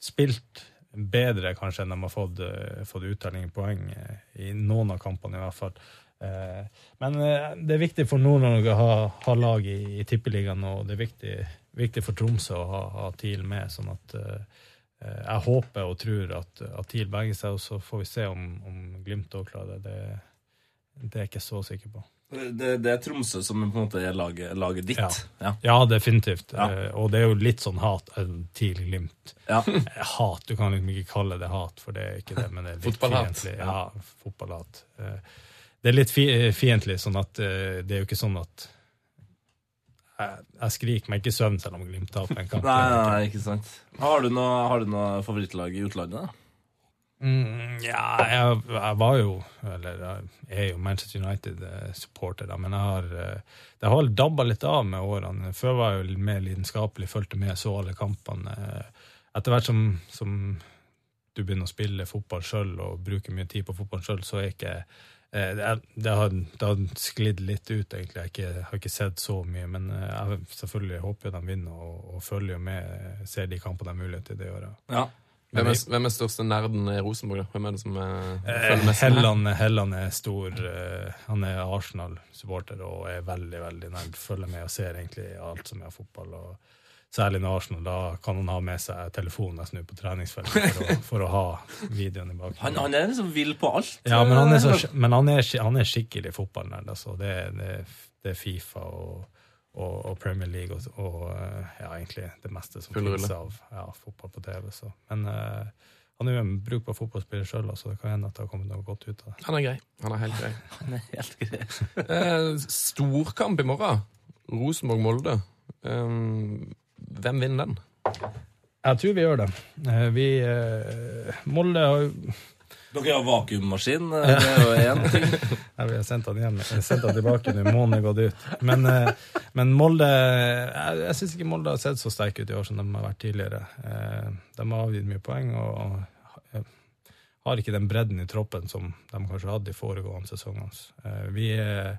spilt bedre kanskje enn de har fått, eh, fått uttelling i poeng i noen av kampene, i hvert fall. Men det er viktig for Nord-Norge å ha, ha lag i, i Tippeligaen, og det er viktig, viktig for Tromsø å ha, ha TIL med. sånn at eh, eh, jeg håper og tror at, at TIL berger seg, og så får vi se om, om Glimt òg klarer det. det. Det er jeg ikke så sikker på. Det, det er Tromsø som på en måte er laget, laget ditt. Ja. Ja. Ja, definitivt. Ja. Eh, og det er jo litt sånn hat til Glimt. Ja. Hat, du kan liksom ikke kalle det hat, for det er ikke det, men det er litt Fotballhat. fiendtlig. Ja, fotballhat. Eh, Det er litt fi fiendtlig, sånn at det er jo ikke sånn at jeg, jeg skriker meg ikke i søvn selv om Glimt taper en kamp. Nei, nei, nei, ikke sant. Har du noe, har du noe favorittlag i utlandet? da? Mm, ja, jeg, jeg var jo Eller jeg er jo Manchester United-supporter, da, men jeg har eh, Det har dabba litt av med årene. Før var jeg jo mer lidenskapelig, fulgte med, så alle kampene. Eh, Etter hvert som, som du begynner å spille fotball sjøl og bruker mye tid på fotball sjøl, så er ikke eh, det, er, det, har, det har sklidd litt ut, egentlig. Jeg har ikke, har ikke sett så mye. Men eh, jeg selvfølgelig håper de vinner, og, og følger jo med. Ser de kampene de har mulighet til det året. Ja. Hvem er, hvem er største nerden i Rosenborg? da? Hvem er det som er, Eh, følger mest? Helland, Helland er stor. eh, han er Arsenal-supporter og er veldig veldig nerd. Følger med og ser egentlig alt som er fotball. og Særlig når Arsenal. Da kan han ha med seg telefonen nesten ut på treningsfeltet for for å ha videoen i bakgrunnen. Han, han er liksom vill på alt. Ja, men han er, så, men han er, han er skikkelig fotballnerd. Altså. Det, det, det er Fifa og, og, og Premier League og, og eh, ja, egentlig det meste som finnes av ja, fotball på TV. Så. Men uh, han er jo en brukbar fotballspiller sjøl, så det kan hende at det har kommet noe godt ut av det. Han er grei. Han er helt grei. Han er helt grei. Eh, storkamp i morgen. Rosenborg-Molde. Eh, hvem vinner den? Jeg tror vi gjør det. Eh, Vi eh, Molde har jo Dere har vakuummaskin. eh, Det er jo én ting. Ja, vi har sendt han hjem. Jeg sendt han tilbake nå. Månen er gått ut. Men, eh, men Molde Jeg, jeg syns ikke Molde har sett så sterke ut i år som de har vært tidligere. Eh, De har avgitt mye poeng og har ikke den bredden i troppen som de kanskje hadde i foregående sesongene. Eh, Vi, er-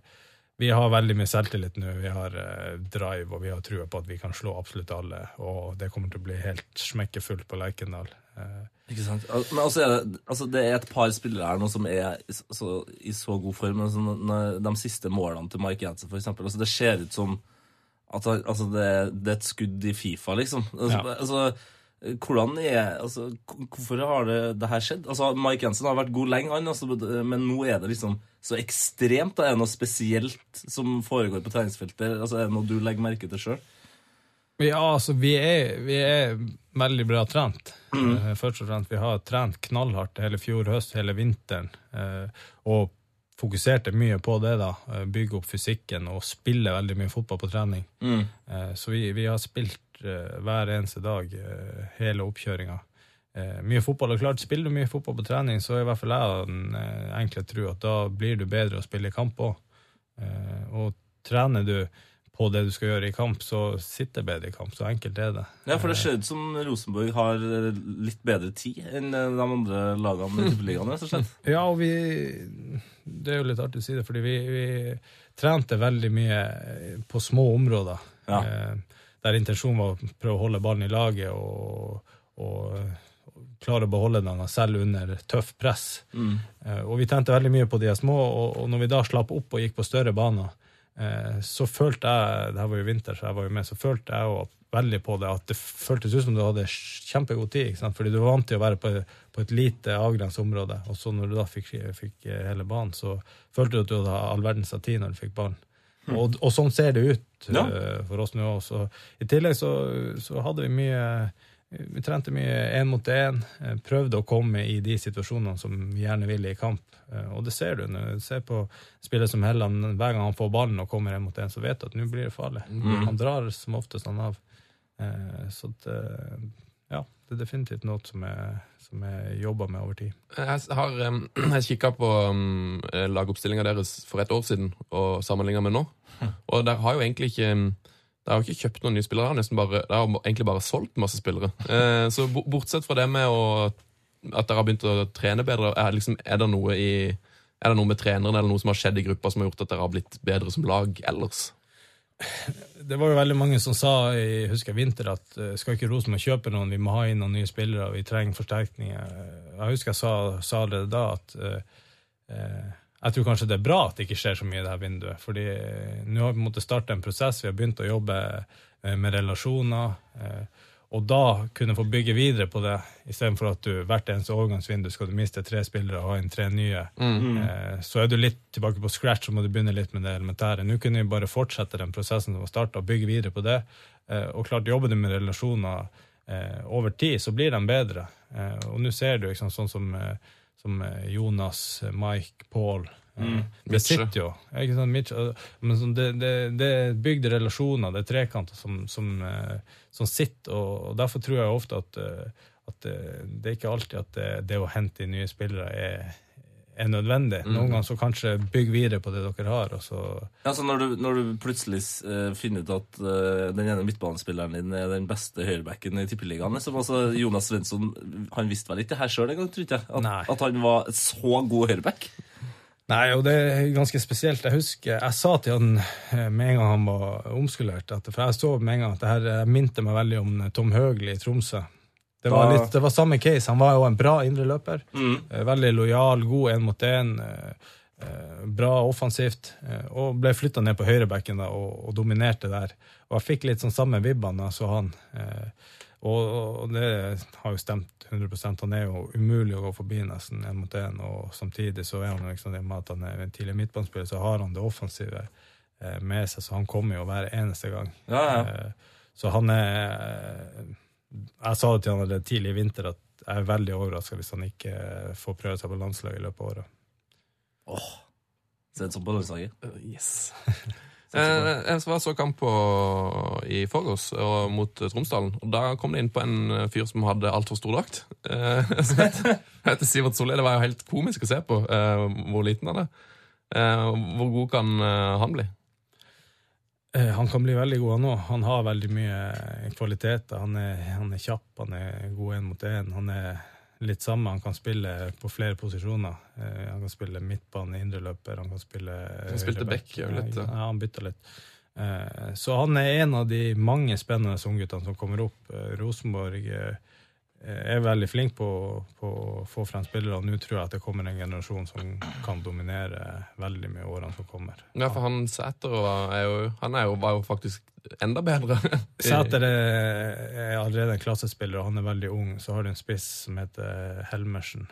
vi har veldig mye selvtillit nå. Vi har eh, drive og vi har trua på at vi kan slå absolutt alle. Og det kommer til å bli helt smekkefullt på Lerkendal. Eh, Ikke sant? Men altså er det, altså det er et par spillere her nå som er så- så, i så god form. Altså de siste målene til Mike Jensen, eksempel. Altså det ser ut som at altså det, det er et skudd i Fifa, liksom. Altså, Ja. Hvordan er altså, Hvorfor har det, det her skjedd? Altså, Mike Jensen har vært god lenge, han, altså, men nå er det liksom så ekstremt. Da. Er det noe spesielt som foregår på treningsfeltet? Altså, er det noe du legger merke til sjøl? Ja, altså, vi er, vi er veldig bra trent. Mm. Først og fremst, vi har trent knallhardt hele fjor høst, hele vinteren, eh, og fokuserte mye på det, da. eh, Bygge opp fysikken og spille veldig mye fotball på trening. Mm. Så vi, vi har spilt eh, hver eneste dag, eh, hele oppkjøringa. Eh, Mye fotball, og klart Spiller du mye fotball på trening, så er i hvert fall jeg av den enkle tro at da blir du bedre å spille i kamp òg. Og trener du på det du skal gjøre i kamp, så sitter det bedre i kamp. Så enkelt er det. Ja, for det ser ut som Rosenborg har litt bedre tid enn de andre lagene i Tippeligaen, rett og slett. Ja, og vi Det er jo litt artig å si det, fordi vi, vi trente veldig mye på små områder. Ja. Eh, der intensjonen var å prøve å holde ballen i laget og, og, og klare å beholde den selv under tøff press. Eh, og vi tente veldig mye på de små, og, og når vi da slapp opp og gikk på større baner, eh, så følte jeg det her var jo vinter, så jeg var jo med, så følte jeg jo veldig på det, at det føltes ut som du hadde kjempegod tid. ikke sant? Fordi du var vant til å være på, på et lite avgrenset område, og så når du da fikk, fikk hele banen, så følte du at du hadde all verdens tid når du fikk ballen. Og, og sånn ser det ut Ja. uh, for oss nå også. I tillegg så, så hadde vi mye Vi trente mye én mot én. eh, Prøvde å komme i de situasjonene som vi gjerne ville i kamp. Uh, Og det ser du. nå. ser på spillet som Helland, hver gang han får ballen og kommer én mot én, så vet du at nå blir det farlig. Han drar som oftest han av. Uh, Så at, ja, det er definitivt noe som er, som jeg jobba med over tid. Jeg har um, kikka på um, lagoppstillinga deres for et år siden og sammenligna med nå. Og der har jo egentlig ikke det har jo ikke kjøpt noen nye spillere. Det har, egentlig bare solgt masse spillere. Eh, så bortsett fra det med å, at dere har begynt å trene bedre, er, liksom, er, det i, er det noe med treneren eller noe som har skjedd i gruppa som har gjort at dere har blitt bedre som lag ellers? Det var jo veldig mange som sa i husker jeg, vinter at eh, skal ikke Rosenborg kjøpe noen, vi må ha inn noen nye spillere, vi trenger forsterkninger. Jeg husker jeg sa, sa det da at eh, eh, jeg tror kanskje det er bra at det ikke skjer så mye i det her vinduet. fordi eh, nå har vi på en en prosess, vi har begynt å jobbe med relasjoner. eh, og da kunne få bygge videre på det, istedenfor at du hvert eneste overgangsvindu skal du miste tre spillere og ha inn tre nye. Eh, så er du litt tilbake på scratch, så må du begynne litt med det elementære. Nå kunne vi bare fortsette den prosessen som var starta, og bygge videre på det. Eh, og klart, jobber du med relasjoner eh, over tid, så blir de bedre. Eh, og nå ser du ikke sant, sånn som, eh, som eh, Jonas, Mike, Paul. Eh, det sitter jo. Ikke sant, Mitch, eh, men sånn, det, det, det er bygde relasjoner, det er trekanter som, som, eh, som sitter, og, derfor tror jeg ofte at, eh, at det, det er ikke alltid at det, det å hente inn nye spillere er, er nødvendig. Noen ganger så kanskje bygg videre på det dere har, så Ja, så når, du, når du plutselig uh, finner ut at uh, den ene midtbanespilleren din er den beste høyrebacken i Tippeligaen liksom. altså Jonas Svensson Han visste vel ikke det her sjøl engang, tror jeg? At, at han var så god høyreback? Nei, og det er ganske spesielt. Jeg husker, jeg sa til han eh, med en gang han var omskulert, at, for jeg så med en gang at det her eh, minte meg veldig om Tom Høgli i Tromsø. Det var, litt, det var samme case. Han var jo en bra indreløper. Mm. Veldig lojal, god én mot én. Bra offensivt. eh, Og ble flytta ned på høyrebekken og, og dominerte der. Og jeg fikk litt sånn samme vibbene så han. Eh, Og, det har jo stemt 100 Han er jo umulig å gå forbi nesten én mot én. Og samtidig så er han liksom det med at han er en tidlig midtbanespiller, så har han det offensive eh, med seg, så han kommer jo hver eneste gang. Ja, ja. Eh, Så han er eh, Jeg sa det til han allerede tidlig i vinter at jeg er veldig overraska hvis han ikke eh, får prøve seg på landslaget i løpet av året. Svensson på landslaget. Yes. Eh, jeg var så kamp på, i forgårs mot Tromsdalen, og da kom det inn på en eh, fyr som hadde altfor stor drakt. Eh, som heter, heter Sivert Solli. Det var jo helt komisk å se på eh, hvor liten han er. Eh, hvor god kan eh, han bli? Eh, Han kan bli veldig god, han òg. Han har veldig mye kvaliteter. Han han er kjapp, han er god én mot én. Han er litt samme. Han kan spille på flere posisjoner. Eh, Han kan spille midtbane, indreløper, han kan spille Han spilte back, jo, litt, ja. Han bytta litt. Eh, Så han er en av de mange spennende ungguttene som kommer opp. Eh, Rosenborg eh, er veldig flink på, på å få frem spillere, nå tror jeg at det kommer en generasjon som kan dominere veldig mye i årene som kommer. Ja, for han Sæter var- er jo, han er jo, var jo faktisk enda bedre. Sæter er, er allerede en klassespiller, og han er veldig ung. Så har du en spiss som heter Helmersen.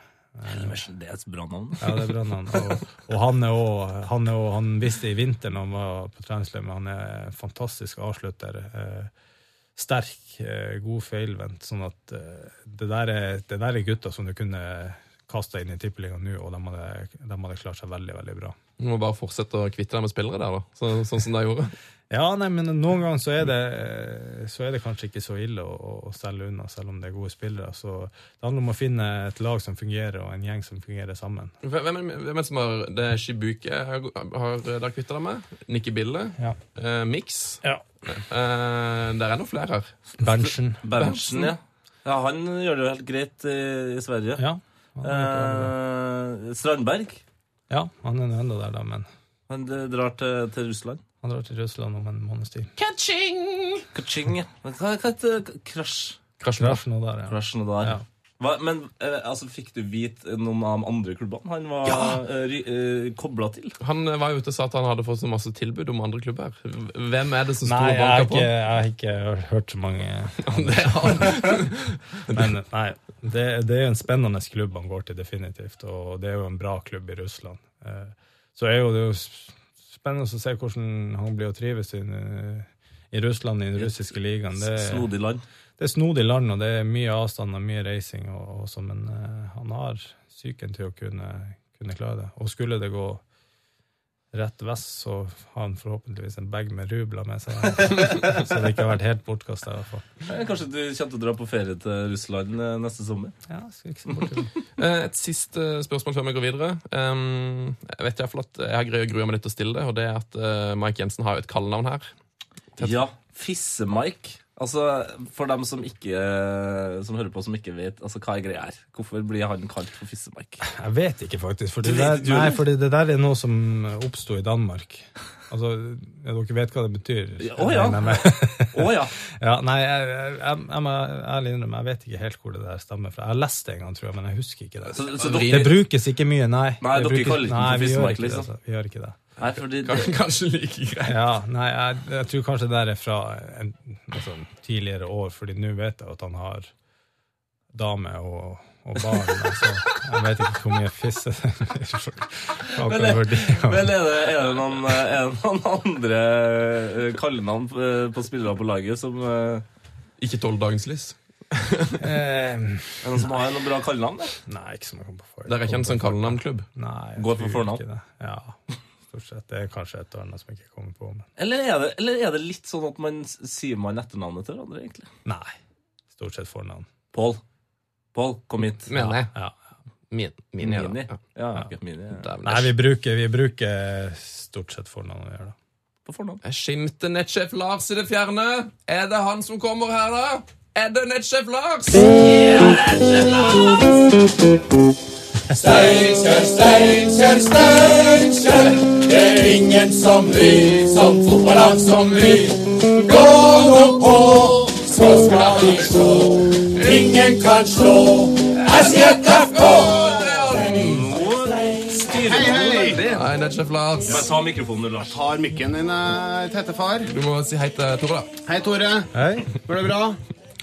Helmersen, det er et bra navn. Ja, det er bra navn. Og, og han er òg han han visste i vinter når han var på treningsleir, men han er en fantastisk avslutter. Eh, sterk, eh, god feilvendt. Sånn at eh, det, der er, det der er gutter som du kunne kasta inn i tippeligaen nå, og de hadde, de hadde klart seg veldig, veldig bra. Du må bare fortsette å kvitte deg med spillere der, da. Så, sånn som de gjorde. Ja, nei, men noen ganger så er det, så er det kanskje ikke så ille å, å selge unna, selv om det er gode spillere. Så det handler om å finne et lag som fungerer, og en gjeng som fungerer sammen. Hvem er hvem er det som har Det Shibuke har, har dere kvitta dere med? Nikki Bille? Ja. Eh, Mix? Ja. Eh, det er noen flere her. Berntsen. Berntsen, ja. ja. Han gjør det jo helt greit i, i Sverige. Ja. Eh, Strandberg, ja, han er nå enda der, da, men han eh, drar til, til Russland. han drar til Russland om en måneds tid. Kaching, ja. Hva heter det? Krasj? Krasjen Krasj nå der, ja. Krasj nå der. Ja. Hva, men eh, altså, fikk du vite noen av de andre klubbene han var Ja. Eh, uh, kobla til? Han eh, var ute og sa at han hadde fått så masse tilbud om andre klubber. Hvem er det som sto Nei, og ikke, på? jeg har ikke hørt så mange Det. Men nei, det, det er en spennende klubb han går til, definitivt. Og det er jo en bra klubb i Russland. Eh, Så er jo det jo spennende å se hvordan han blir å trives i, i Russland, i den russiske ligaen. Det, Snodig land. det er snodig land, og det er mye avstand og mye reising, og, og så, men eh, han har psyken til å kunne, kunne klare det. Og skulle det gå rett vest, så har han forhåpentligvis en bag med rubler med seg. så det ikke har vært helt bortkasta, Kanskje du kommer til å dra på ferie til Russland eh, neste sommer? Ja, skal ikke se bort til. Eh, Et siste spørsmål før vi går videre. Jeg vet i hvert fall at jeg har å grue meg litt til å stille det, og det er at eh, Mike Jensen har jo et kallenavn her. Ja. Fisse-Mike. Altså, For dem som ikke Som hører på, som ikke vet altså, hva er greia her. Hvorfor blir han kalt for Fisse-Mike? Jeg vet ikke, faktisk. For det, der, nei, fordi for det, det der er noe som oppsto i Danmark. Altså, ja, Dere vet hva det betyr? Å ja. Å ja. ja, nei, jeg, jeg, jeg, jeg må ærlig innrømme, jeg vet ikke helt hvor det der stammer fra. Jeg har lest det en gang, tror jeg, men jeg husker ikke det. Så, så dere, Det brukes ikke mye, nei. Nei, Det dere brukes- kaller ikke nei, for Fissemark, det, liksom. altså. Vi gjør ikke det. Nei, fordi det, Kanskje, kanskje like greit. Ja, nei, jeg, jeg tror kanskje det der er fra en, altså, tidligere år, fordi nå vet jeg at han har dame og, og barn. Altså, jeg vet ikke hvor mye fisse det blir Men, akkurat. Men er det, er det, noen, er det noen andre eh, kallenavn på, på spillere på laget som eh, Ikke tolv dagens lys. Eh, Er det noen som har noen bra kallenavn? nei, ikke som jeg kom på. Dere er ikke en sånn kallenavnklubb? Går for fornavn? Ja, stort sett. Det er kanskje et og annet som jeg ikke kommer på. Men Eller er, det, eller er det litt sånn at man sier man etternavnet til hverandre, egentlig? nei, stort sett fornavn. Pål. Pål, kom hit. Mener jeg. Ja. Min, min, ja, Mini. da. Ja, ja. Mini. Ja. Nei, vi bruker, vi bruker stort sett fornavn å gjøre da. På fornavn. Jeg skimter nettsjef Lars i det fjerne. Er det han som kommer her, da? Er det nettsjef Lars? Steinkjer, Steinkjer, Steinkjer. Det er ingen som vi, som fotballag som vi. Gå nå på, så skal vi slå. Ingen kan slå SJFK. Hei, hei! Nei, nettsjef Lars. Jeg ta mikrofonen, Lars. Tar mikken din, eh, tette far. Du må si hei til Tore, da. Hei, Tore. Hei. Går det bra?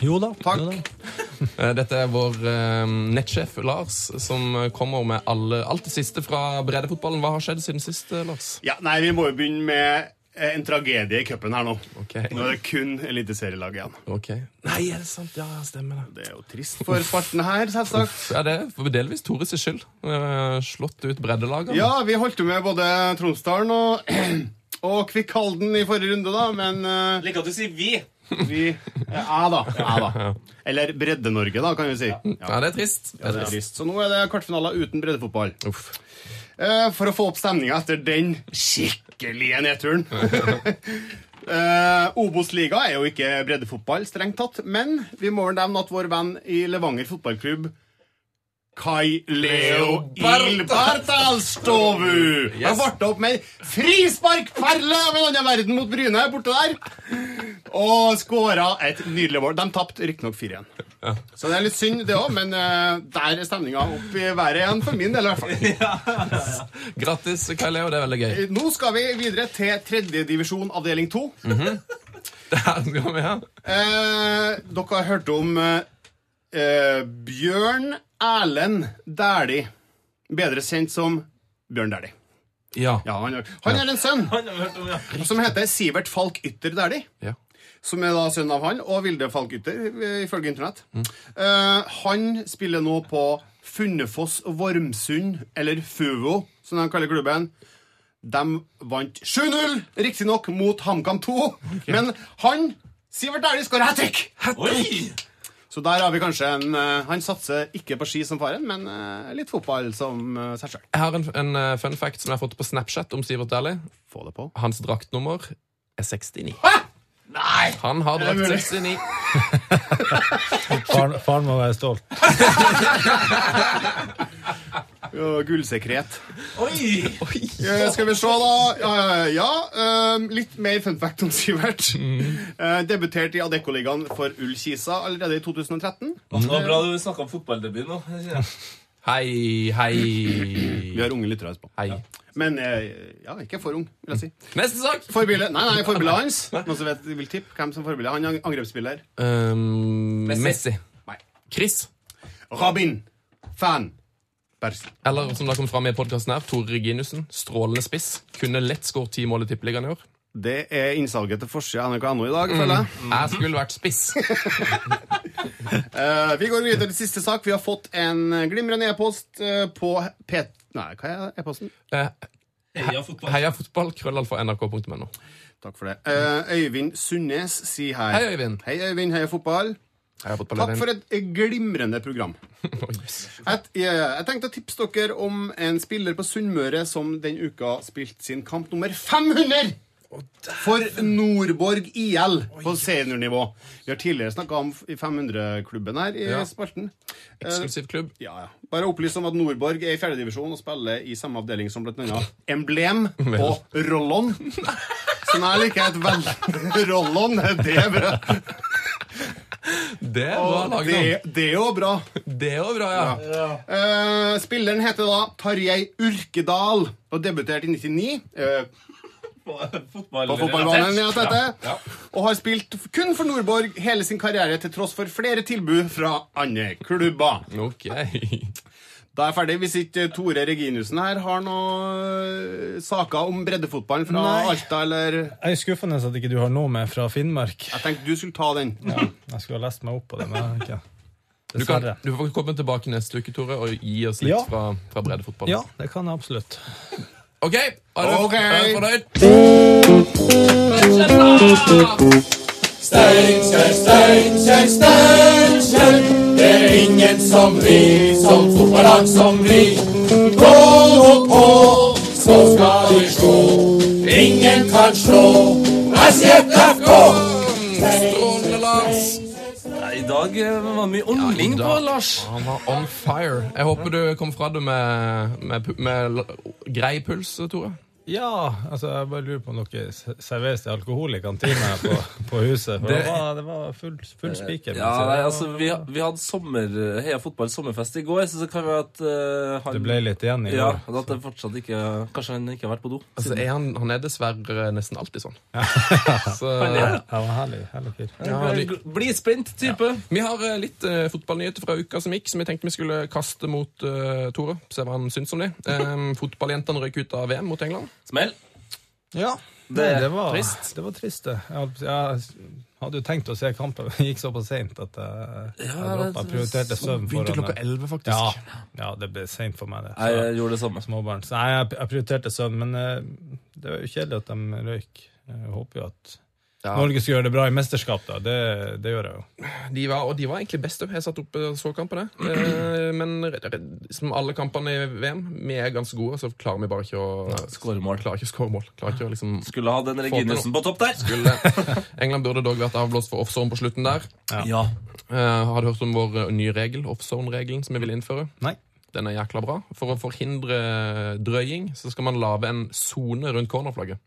Jo da. Takk. Jo da. Eh, Dette er vår eh, nettsjef Lars, som kommer med alle, alt det siste fra breddefotballen. Hva har skjedd siden sist, eh, Lars? Ja, nei, Vi må jo begynne med en tragedie i cupen her nå. Okay. Nå er det kun eliteserielag igjen. ok. Nei, er det sant? Ja, stemmer det. Det er jo trist for Sparten her, selvsagt. Ja, det er for delvis Tores skyld. Slått ut breddelagene. Ja, vi holdt jo med både Tromsdalen og, og Kvikkhalden i forrige runde, da, men uh... Liker at du sier vi. Vi Ja da. Ja, da. Eller Bredde-Norge, da, kan vi si. Ja, det er trist. Ja, det er trist. trist. Så nå er det kvartfinaler uten breddefotball. Uff. Eh, for å få opp stemninga etter den skikkelige nedturen. Eh, Obos-liga er jo ikke breddefotball, strengt tatt, men vi må vel nevne at vår venn i Levanger fotballklubb Kai Leo Ilbartalstovu Han varte opp med frisparkperle av en annen verden mot Bryne borte der. Og skåra et nydelig mål. De tapte riktignok 4-1. Så det er litt synd, det òg, men uh, der er stemninga opp i været igjen, for min del i hvert fall. Grattis, Kai Leo. Det er veldig gøy. Nå skal vi videre til tredjedivisjon avdeling to. Der skal vi, ja. Uh, dere har hørt om eh, eh, Bjørn Erlend Dæhlie. Bedre kjent som Bjørn Dæhlie. Ja. Ja, han, har- han er en sønn ja. som heter Sivert Falk Ytter Dæhlie. ja. Som er da sønn av han og Vilde Falk Ytter, eh, ifølge Internett. Eh, han spiller nå på Funnefoss Vormsund, eller Fuvo, som de kaller klubben. De vant 7-0, riktignok mot HamKam 2. Men han, Sivert Dæhlie, skårer hat trick! Oi! Så der har vi kanskje en eh, Han satser ikke på ski som faren, men eh, litt fotball som eh, seg sjøl. Jeg har en, en fun fact som jeg har fått på Snapchat om Sivert Dæhlie. Få det på. Hans draktnummer er 69. Hæ? Nei! Han har drakt 69. Faren, faren må være stolt. Ja, Gullsekret. Oi! Eh, skal vi se, da. Ja, ja, ja. eh, litt mer fun fact om Sivert. Eh, debuterte i Adeccoligaen for Ull Kisa allerede i 2013. Det var bra du snakka om fotballdebut nå. Hei, hei. Vi har unge lyttere på. Hei. Men eh, ja, ikke for ung, vil jeg si. Neste sak. Forbildet Nei, nei, forbildet hans. Noen som vet, vil tippe hvem som forbilde? Han er angrepsspiller. Um, Messi. Messi. Nei. Chris. Rabin. Fan. Bersen. Eller som det kom fram i podkasten her, Tore Reginussen, Strålende spiss. Kunne lett skåret ti mål i Tippeligaen i år. Det er innsalget til forsida av NRK.no i dag, føler jeg. Jeg skulle vært spiss. uh, vi går videre til siste sak. Vi har fått en glimrende e-post eh, på P... Nei, hva er e-posten? Uh, Heia fotball. Heia fotball, krøllalfa nrk.no. Takk for det. Uh, Øyvind Sundnes sier hei. Hei, Øyvind. Hei, Øyvind. Heia fotball. Takk for et glimrende program. Et, jeg, jeg tenkte å tipse dere om en spiller på Sunnmøre som den uka spilte sin kamp nummer 500! For Nordborg IL på seniornivå. Vi har tidligere snakka om 500-klubben her i Ja. spalten. Eksklusiv klubb. Ja, ja. Bare opplyst om at Nordborg er i fjerdedivisjon og spiller i samme avdeling som annet Emblem og Rollon. Som jeg liker et veldig Rollon, det er bra. Det er Og laget. det, det er jo bra. Det er jo bra, ja. Eh, spilleren heter da Tarjei Urkedal og debuterte i 99 eh, på fotballbanen. Ja, dette, Og har spilt kun for Nordborg hele sin karriere til tross for flere tilbud fra andre klubber. Ok. Da er jeg ferdig. Hvis ikke Tore Reginussen her har noen saker om breddefotballen fra Nei. Alta, eller Jeg er skuffende at ikke du har noe med fra Finnmark. Jeg tenkte du skulle ta den. Ja, jeg skulle ha lest meg opp på det, men jeg ikke. Du, kan, du får komme tilbake neste uke, Tore, og gi oss litt Ja. fra, fra breddefotballen. Ja, det kan jeg absolutt. OK. Er du, okay. fornøyd? Steinkjer, Steinkjer, Steinkjer. Det er ingen som vi, som fotballag som vi. Gå nå på, så skal vi slå. Ingen kan slå SJFK. Strålende, Lars. I dag eh, var mye ånding på. Lars. Han var on fire. Jeg håper du kom fra det med, med, med grei puls, Tore. Ja, altså jeg bare lurer på om dere serveres det alkohol i kantina på, på huset. For det, Det- var, det var full, full spiker. Ja, nei, altså, vi, vi hadde sommer, Heia fotball sommerfest i går, så det kan være at uh, han Det ble litt igjen i Ja, går. at det fortsatt ikke Kanskje han ikke har vært på do. Altså, er han, han er dessverre nesten alltid sånn. Så, Han er det. Ja, var herlig, herlig fyr. ja, vi, Bli spent type. vi har eh, litt uh, fotballnyheter fra uka som gikk, som vi tenkte vi skulle kaste mot uh, Tore. Se hva han syns om det. Um, Fotballjentene røyk ut av VM mot England. Smell. Ja, Det er det, var, trist. det var trist, det. Jeg, jeg hadde jo tenkt å se kampen, men gikk såpass seint at jeg, jeg, Ja, jeg, jeg prioriterte søvn Begynte klokka elleve, faktisk. Ja, ja, det ble seint for meg, det. Nei, Så, jeg gjorde det samme. småbarn. Så nei, jeg, jeg prioriterte søvn, men eh, det var jo kjedelig at de røyk. Jeg håper jo at Ja. Norge skal gjøre det bra i mesterskap, da. Det, det gjør jeg jo. De var, og de var egentlig best òg. Jeg satt oppe og så kampene. Eh, men som alle kampene i VM, vi er ganske gode, så klarer vi bare ikke å skåre mål. Klarer ikke å skåre mål. Klarer ikke å liksom Skulle hatt den Reginussen på topp der. skulle. England burde dog vært avblåst for offzone på slutten der. Ja. ja. har du hørt om vår eh, nye regel, offzone-regelen, som vi vil innføre? Nei. Den er jækla bra. For å forhindre drøying så skal man lage en sone rundt cornerflagget.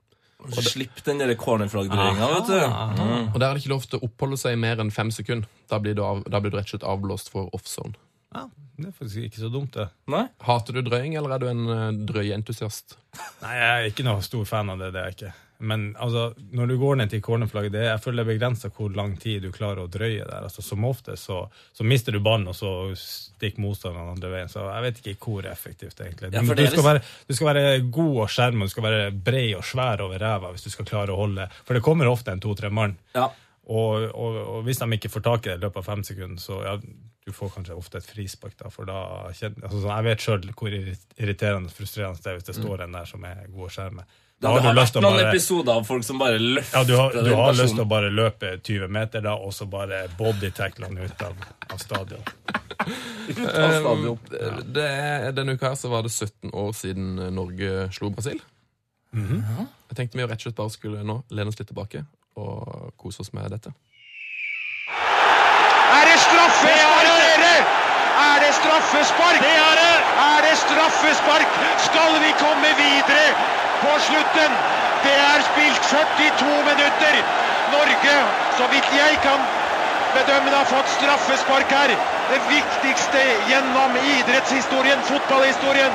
Slipp den der cornerflagg-drøyinga, vet du. Mm. Og der er det ikke lov til å oppholde seg i mer enn fem sekunder. Da blir du, av, da blir du rett og slett avblåst for offzone. Ja, det er faktisk ikke så dumt, det. Nei? Hater du drøying, eller er du en drøyentusiast? drøyeentusiast? Nei, jeg er ikke noe stor fan av det. det er jeg ikke. Men altså, når du går ned til cornerflagget, det jeg føler det er begrensa hvor lang tid du klarer å drøye der. Altså, som ofte så, så mister du ballen, og så stikker motstanderen andre veien. Så jeg vet ikke hvor effektivt egentlig Ja. Du, skal være, du skal være god og skjerme, du skal være bred og svær over ræva hvis du skal klare å holde For det kommer ofte en to-tre mann. Ja. Og, og, og hvis de ikke får tak i det i løpet av fem sekunder, så ja, du får kanskje ofte et frispark. da, for da altså, Jeg vet sjøl hvor irriterende og frustrerende det er hvis det står en der som er god å skjerme. Det Da har du lyst vært noen bare- episoder av folk som bare løfter ja, du har, du den har lyst til å bare løpe 20 meter da, og så bare bodytackle han ut av, av stadion. Ut av stadion. Det er, denne uka her så var det 17 år siden Norge slo Brasil. Jeg tenkte vi rett og slett bare skulle nå lene oss litt tilbake og kose oss med dette. Er det straffespark, dere? Er det straffespark? Det er det! Er det straffespark? Skal vi komme videre på slutten? Det er spilt 42 minutter. Norge, så vidt jeg kan bedømme har fått straffespark her. Det viktigste gjennom idrettshistorien, fotballhistorien.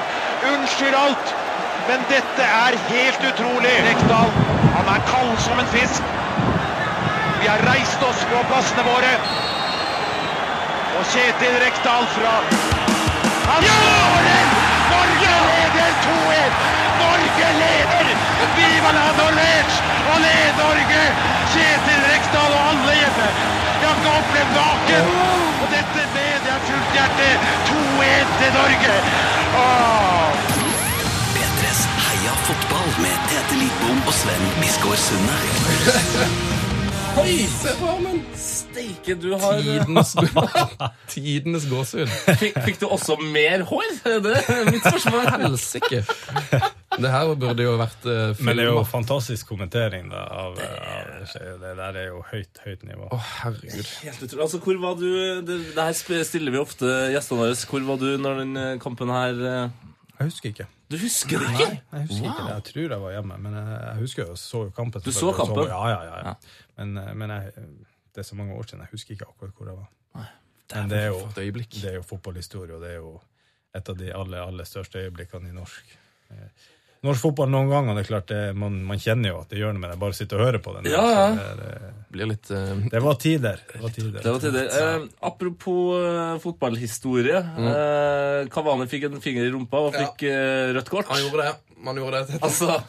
Unnskyld alt, men dette er helt utrolig. Rekdal, han er kald som en fisk. Vi har reist oss på plassene våre. Og Kjetil Rekdal fra Han skårer! Norge leder 2-1! Norge leder! Viva la Norvège! Og led Norge! Kjetil Rekdal og alle hjemme. Jeg har ikke opplevd maken! Og dette mener jeg fullt hjerte. 2-1 til Norge! Åh. P3s Heia fotball med Tete Lidbom og Sven Biskår Sunde. Steike, du har Tidenes, tidenes gåsehud. fikk, fikk du også mer hår? Det er mitt spørsmål. Helsike! Det her burde jo vært uh, Men det er jo fantastisk kommentering da, av, av Det der er jo høyt, høyt nivå. Å, herregud. Helt utrolig. Altså, hvor var du Det, det her stiller vi ofte gjestene våre. Hvor var du når den eh, kampen her eh, Jeg husker ikke. Du husker det ikke? Nei, Jeg husker ikke det. Jeg tror jeg var hjemme, men jeg, jeg husker jeg så jo kampen. Du så kampen? ja, ja, ja. ja. Men, eh, men jeg, det er så mange år siden. Jeg husker ikke akkurat hvor jeg var. Nei, det er jo, det er, jo, det er jo fotballhistorie, og det er jo et av de aller, aller største øyeblikkene i norsk eh, Norsk fotball noen ganger. det er klart det, man, man kjenner jo at det gjør noe med det. Bare sitte og høre på den. Ja, ja. Det, det, Blir litt uh, det var tider. Det var tider. Det var tider. Eh, apropos uh, fotballhistorie. Eh, Cavani fikk en finger i rumpa og fikk eh, rødt kort. Han gjorde det. Man gjorde det. Altså,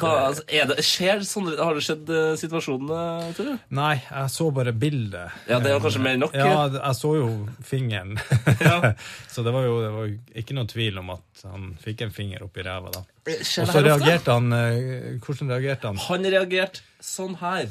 hva, altså er det, skjer sånne, Har det skjedd uh, situasjonen, tror du? Nei, jeg så bare bildet. Ja, det var kanskje mer enn nok? Ja, jeg så jo fingeren. Ja. så det var jo det var ikke noe tvil om at han fikk en finger opp i ræva da. Skjer Og så reagerte han eh, Hvordan reagerte han? Han reagerte sånn her.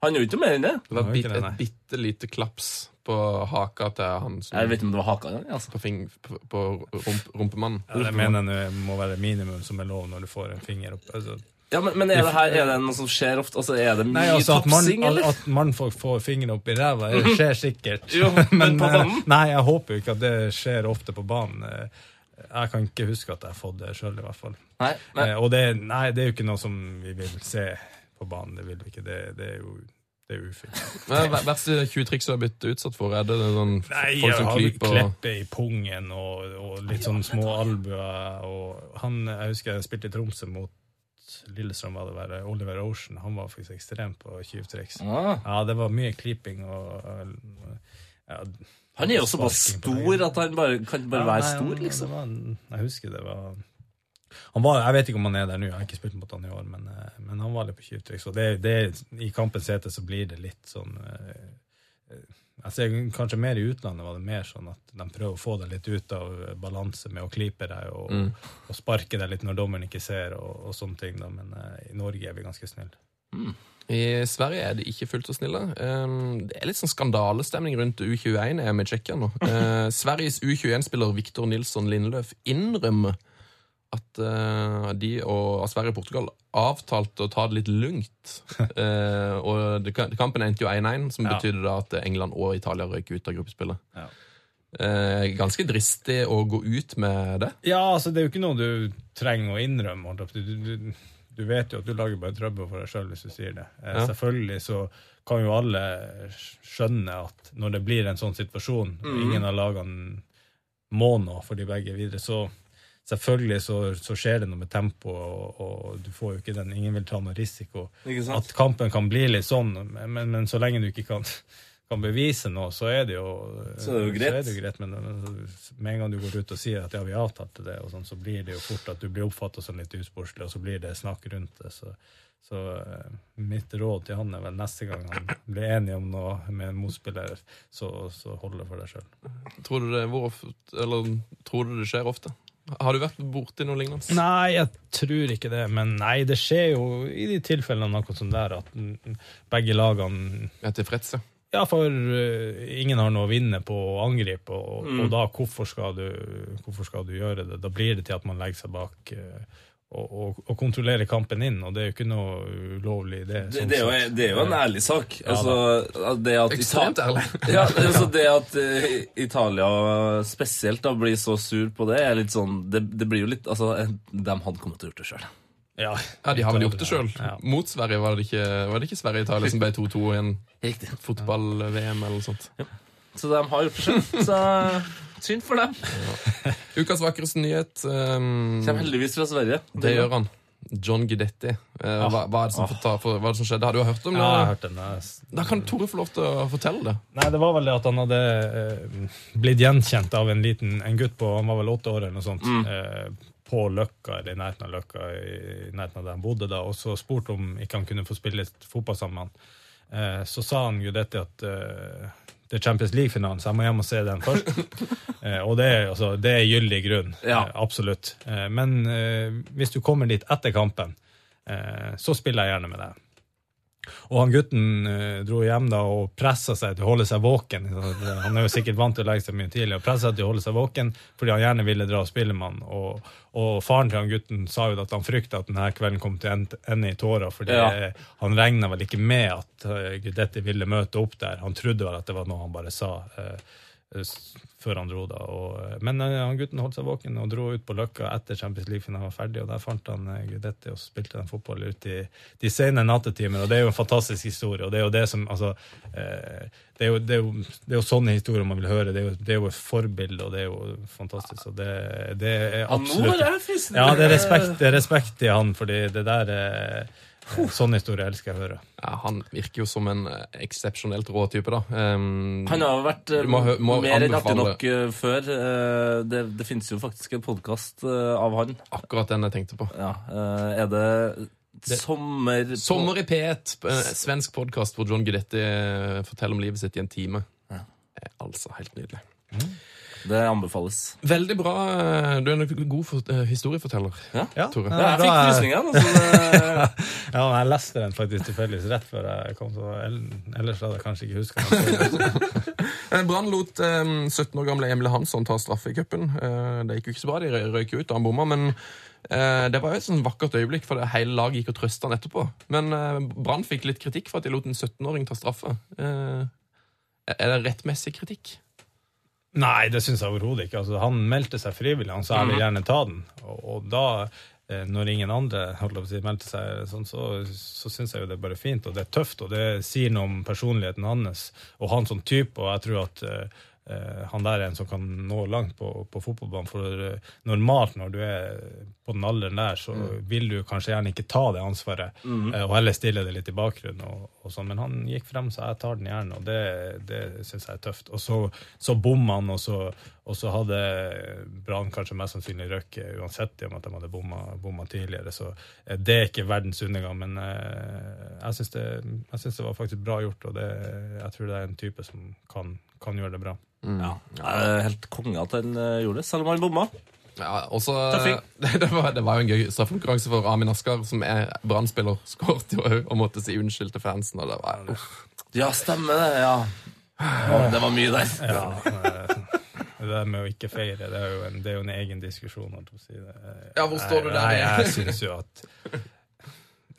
Han gjorde ikke mer enn det. Det var Det var bit, det, et bitte lite klaps på haka til han som Jeg vet ikke om det var haka engang. Altså. På, fing, på, på rump, rumpemannen. Ja, det mener jeg må være minimum som er lov når du får en finger opp. Altså, Ja, men, men er det her er det noe som skjer ofte? Altså, er det mye nei, altså at, eller? at mannfolk får fingeren opp i ræva, det skjer sikkert. Jo, men på eh, banen? Nei, jeg håper jo ikke at det skjer ofte på banen. Eh, Jeg kan ikke huske at jeg har fått det sjøl, i hvert fall. Nei, nei. Eh, Og det, nei, det er jo ikke noe som vi vil se på banen. Det vil vi ikke. Det, det er jo det er ufint. Er verste tjuvtriks du har blitt utsatt for? Er det sånn Nei, folk jeg som klyper og kleppe i pungen og, og litt sånn små albuer. Og han, jeg husker jeg spilte i Tromsø mot Lillestrøm, var det være Oliver Ocean. Han var faktisk ekstremt på tjuvtriks. Ah. Ja, det var mye klipping og ja, Han er jo såpass stor at han bare, kan bare Ja, være nei, stor, liksom. det var- jeg husker det var var, Jeg vet ikke om han er der nå, jeg har ikke spilt mot han i år, men, eh, men han var litt på tjuvtriks. Så det, det, i kampens hete så blir det litt sånn eh, eh, Jeg ser kanskje mer i utlandet var det mer sånn at de prøver å få deg litt ut av balanse med å klype deg og, og sparke deg litt når dommeren ikke ser, og, og sånne ting. Da. Men i Norge er vi ganske snille. I Sverige er de ikke fullt så snille. Um, Det er litt sånn skandalestemning rundt U21-EM i Tsjekkia nå. Sveriges U21-spiller Viktor Nilsson Lindløf innrømmer at uh, de og Sverige og Portugal avtalte å ta det litt lungt. uh, og det, kampen endte jo 1-1, som Ja. betydde da at England og Italia røyk ut av gruppespillet. Ja. Uh, ganske dristig å gå ut med det. Ja, altså det er jo ikke noe du trenger å innrømme. Du, du, du vet jo at du lager bare trøbbel for deg sjøl hvis du sier det. Ja. Selvfølgelig så kan jo alle skjønne at når det blir en sånn situasjon, og ingen av lagene må nå for de begge videre, så selvfølgelig så, så skjer det noe med tempo, og, og du får jo ikke den Ingen vil ta noe risiko. Ikke sant? At kampen kan bli litt sånn, men, men så lenge du ikke kan, kan bevise noe, så er det jo, Så er det jo greit. Så er det jo greit men men med en gang du går ut og sier at ja, vi avtalte det, og sånn, så blir det jo fort at du blir oppfatta som litt usportslig, og så blir det snakk rundt det. Så, så eh, mitt råd til han er vel neste gang han blir enig om noe med en motspiller, så, så hold det for deg sjøl. Tror du det, hvor, ofte- eller, tror du det skjer ofte? Har du vært borti noe lignende? Nei, jeg tror ikke det. Men nei, det skjer jo i de tilfellene noe sånt der at mm, begge lagene Er tilfredse? ja. For uh, ingen har noe å vinne på å angripe, og, og da hvorfor skal, du, hvorfor skal du gjøre det? Da blir det til at man legger seg bak eh, og, å, kontrollere kampen inn, og det er jo ikke noe ulovlig i det. Det, sånn det, er jo, det er jo en ærlig sak. Altså, det at Ekstremt ærlig. Ja, altså det at eh, Italia spesielt da blir så sur på det, er litt sånn Det, det blir jo litt Altså, eh, de hadde kommet til å gjort det sjøl. Ja, Ja, De har vel gjort det sjøl. Ja. Mot Sverige var det ikke, var det ikke Sverige-Italia som ble 2-2 i en fotball-VM eller noe sånt. Så de har gjort det sjøl. Synd for dem. Ukas vakreste nyhet um, Kommer heldigvis fra Sverige. Det gjør han. John Guidetti. Eh, hva, hva, er det som får ta, for, hva er det som skjedde? Har du hørt om det? Ja, jeg har hørt den. jeg- Da kan Tore få lov til å fortelle det. Nei, det var vel det at han hadde uh, blitt gjenkjent av en liten en gutt på han var vel åtte år eller noe sånt, eh, på Løkka, eller i nærheten av Løkka, i nærheten av der han bodde da, og så spurte om ikke han kunne få spille litt fotball sammen med han. Eh, så sa han jo dette at det er Champions League-finalen, så jeg må hjem og se den først. eh, og det er, altså, det er gyldig grunn, Ja. eh, absolutt. Eh, men eh, hvis du kommer dit etter kampen, eh, så spiller jeg gjerne med deg. Og han gutten eh, dro hjem da og pressa seg til å holde seg våken. Han er jo sikkert vant til å legge seg mye tidlig, og pressa seg til å holde seg våken fordi han gjerne ville dra og spille med han. Og, og faren til han gutten sa jo at han frykta at denne kvelden kom til å end- ende i tårer, fordi Ja. eh, han regna vel ikke med at uh, Gudetti ville møte opp der. Han trodde vel at det var noe han bare sa. eh, s- før han dro da. Og, eh, men eh, han gutten holdt seg våken og dro ut på Løkka etter Champions League-finalen var ferdig, og der fant han eh, Gudetti og spilte den fotball ut i de sene nattetimer. Og det er jo en fantastisk historie, og det er jo det som altså, eh, det, er jo, det, er jo, det er jo sånne historier man vil høre. Det er jo, det er jo et forbilde, og det er jo fantastisk. Og det, det er absolutt er. Ja, det er respekt, det er respekt i han, fordi det der er Sånne historier elsker jeg å høre. Ja, han virker jo som en eh, eksepsjonelt rå type, da. Um, Han har vært eh, må må mer enn artig nok eh, før. Eh, det, det finnes jo faktisk en podkast av han. akkurat den jeg tenkte på. Ja, eh, er det, sommer på- Sommer i P1, eh, svensk podkast hvor John Guidetti eh, forteller om livet sitt i en time. Ja. Er altså helt nydelig. Det anbefales. Veldig bra. Du er en god for, uh, historieforteller. Ja, Tore. ja, Ja, jeg fikk frysninger. Altså, det- Ja, men jeg leste den faktisk tilfeldigvis rett før jeg kom, så ellers hadde jeg kanskje ikke huska den. Brann lot um, 17 år gamle Emil Hansson ta straffe i cupen. Uh, det gikk jo ikke så bra, de rø- røyk ut da han bomma, men eh, det var jo et sånn vakkert øyeblikk, for det hele laget gikk og trøsta han etterpå. Men Brann fikk litt kritikk for at de lot en 17-åring ta straffe. Eh, er det rettmessig kritikk? Nei, det syns jeg overhodet ikke. Altså, han meldte seg frivillig, han sa jeg vil gjerne ta den. Og, og da, eh, når ingen andre si, meldte seg sånn, så, så syns jeg jo det er bare fint, og det er tøft, og det sier noe om personligheten hans og han som type, og jeg tror at eh, han der er en som kan nå langt på, på fotballbanen. For eh, normalt når du er på den alderen der, så vil du kanskje gjerne ikke ta det ansvaret, mm. og heller stille det litt i bakgrunnen. Og, og sånn. Men han gikk frem, så jeg tar den gjerne, og det, det syns jeg er tøft. Og så, så bom han, og så, og så hadde Brann kanskje mest sannsynlig røkket uansett i og med at de hadde bomma, bomma tidligere. Så eh, det er ikke verdens undergang, men eh, jeg syns det, det var faktisk bra gjort, og det, jeg tror det er en type som kan, kan gjøre det bra. Ja, jeg er helt konge at han eh, gjorde det, selv om han bomma. Ja, også, det, det, var, det var jo en gøy straffekonkurranse for Amin Askar, som er Brann-spiller. Skåret jo òg og måtte si unnskyld til fansen. Og det var, uff. Ja, stemmer det. ja. Det var mye der. Ja, eh, det der med å ikke feire, det er jo en, det er jo en egen diskusjon. jeg Si. Det- Ja, hvor står du der? Nei, jeg synes jo at